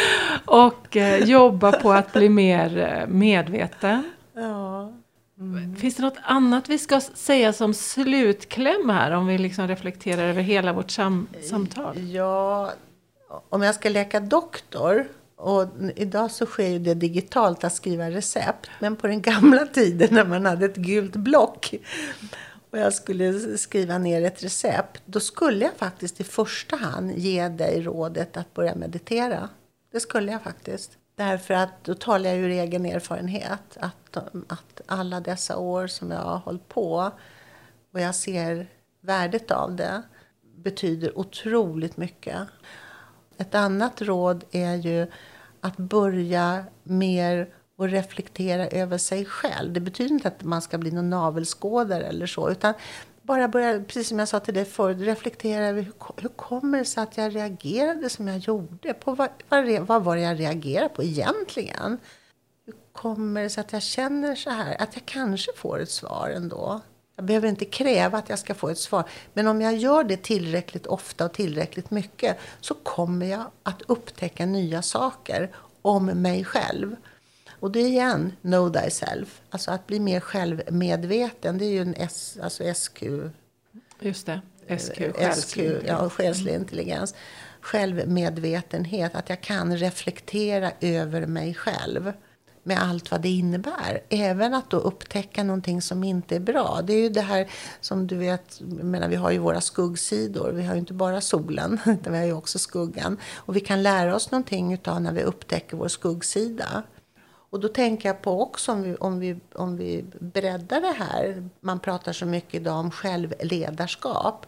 och eh, jobba på att bli mer eh, medveten. Ja. Mm. Finns det något annat vi ska säga som slutkläm här om vi liksom reflekterar över hela vårt sam samtal? Ja, om jag ska leka doktor och idag så sker det digitalt att skriva recept. Men på den gamla tiden när man hade ett gult block och jag skulle skriva ner ett recept. Då skulle jag faktiskt i första hand ge dig rådet att börja meditera. Det skulle jag faktiskt. Därför att då talar jag ur egen erfarenhet. Att, att alla dessa år som jag har hållit på och jag ser värdet av det betyder otroligt mycket. Ett annat råd är ju att börja mer och reflektera över sig själv. Det betyder inte att man ska bli någon navelskådare eller så, utan bara börja, precis som jag sa till dig förut, reflektera över hur, hur kommer det sig att jag reagerade som jag gjorde? På vad, vad, vad var det jag reagerade på egentligen? Hur kommer det sig att jag känner så här? Att jag kanske får ett svar ändå. Jag behöver inte kräva att jag ska få ett svar. Men om jag gör det tillräckligt ofta och tillräckligt mycket så kommer jag att upptäcka nya saker om mig själv. Och det är igen, know thyself. Alltså att bli mer självmedveten. Det är ju en S, alltså SQ. Just det. SQ, SQ ja, själslig intelligens. Självmedvetenhet. Att jag kan reflektera över mig själv med allt vad det innebär. Även att då upptäcka någonting som inte är bra. Det är ju det här som du vet, menar, vi har ju våra skuggsidor. Vi har ju inte bara solen, utan vi har ju också skuggan. Och vi kan lära oss någonting utav när vi upptäcker vår skuggsida. Och då tänker jag på också om vi, om, vi, om vi breddar det här. Man pratar så mycket idag om självledarskap.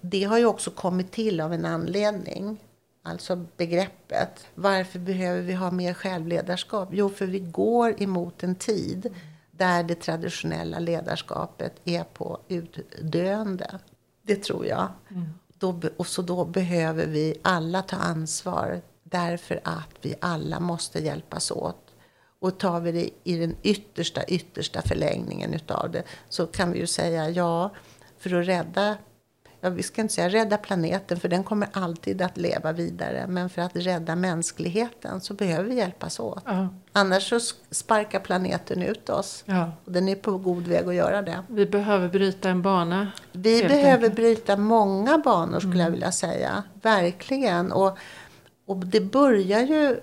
Det har ju också kommit till av en anledning. Alltså begreppet. Varför behöver vi ha mer självledarskap? Jo, för vi går emot en tid där det traditionella ledarskapet är på utdöende. Det tror jag. Mm. Då, och så då behöver vi alla ta ansvar därför att vi alla måste hjälpas åt. Och tar vi det i den yttersta, yttersta förlängningen utav det så kan vi ju säga ja, för att rädda ja, vi ska inte säga rädda planeten, för den kommer alltid att leva vidare. Men för att rädda mänskligheten så behöver vi hjälpas åt. Ja. Annars så sparkar planeten ut oss. Ja. Och den är på god väg att göra det. Vi behöver bryta en bana. Vi behöver enkelt. bryta många banor skulle mm. jag vilja säga. Verkligen. Och, och det börjar ju...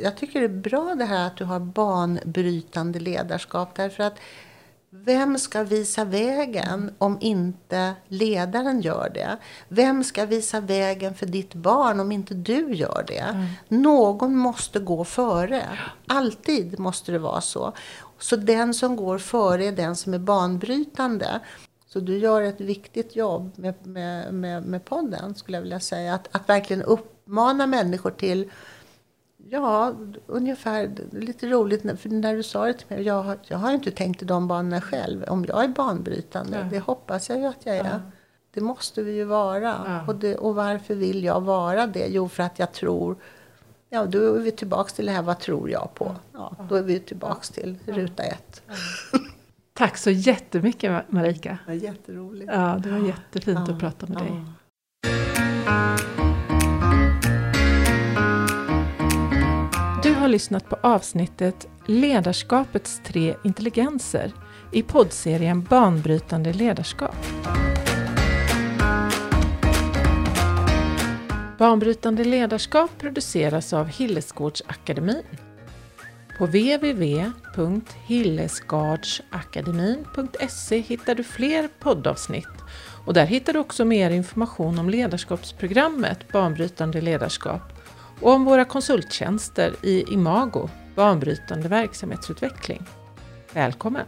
Jag tycker det är bra det här att du har banbrytande ledarskap. Därför att vem ska visa vägen om inte ledaren gör det? Vem ska visa vägen för ditt barn om inte du gör det? Mm. Någon måste gå före. Alltid måste det vara så. Så den som går före är den som är banbrytande. Så du gör ett viktigt jobb med, med, med, med podden, skulle jag vilja säga. Att, att verkligen uppmana människor till Ja, ungefär. Lite roligt, för när du sa det till mig. Jag har, jag har inte tänkt i de banorna själv. Om jag är banbrytande, ja. det hoppas jag ju att jag är. Ja. Det måste vi ju vara. Ja. Och, det, och varför vill jag vara det? Jo, för att jag tror... Ja, då är vi tillbaka till det här, vad tror jag på? Ja, då är vi tillbaka till ruta ett. Tack så jättemycket Marika. Det var jätteroligt. Ja, det var jättefint att prata med dig. Lyssnat på avsnittet Ledarskapets tre intelligenser i poddserien Banbrytande ledarskap. Banbrytande ledarskap produceras av Hillesgårdsakademin. På www.hillesgardsakademin.se hittar du fler poddavsnitt och där hittar du också mer information om ledarskapsprogrammet Banbrytande ledarskap och om våra konsulttjänster i Imago, banbrytande verksamhetsutveckling. Välkommen!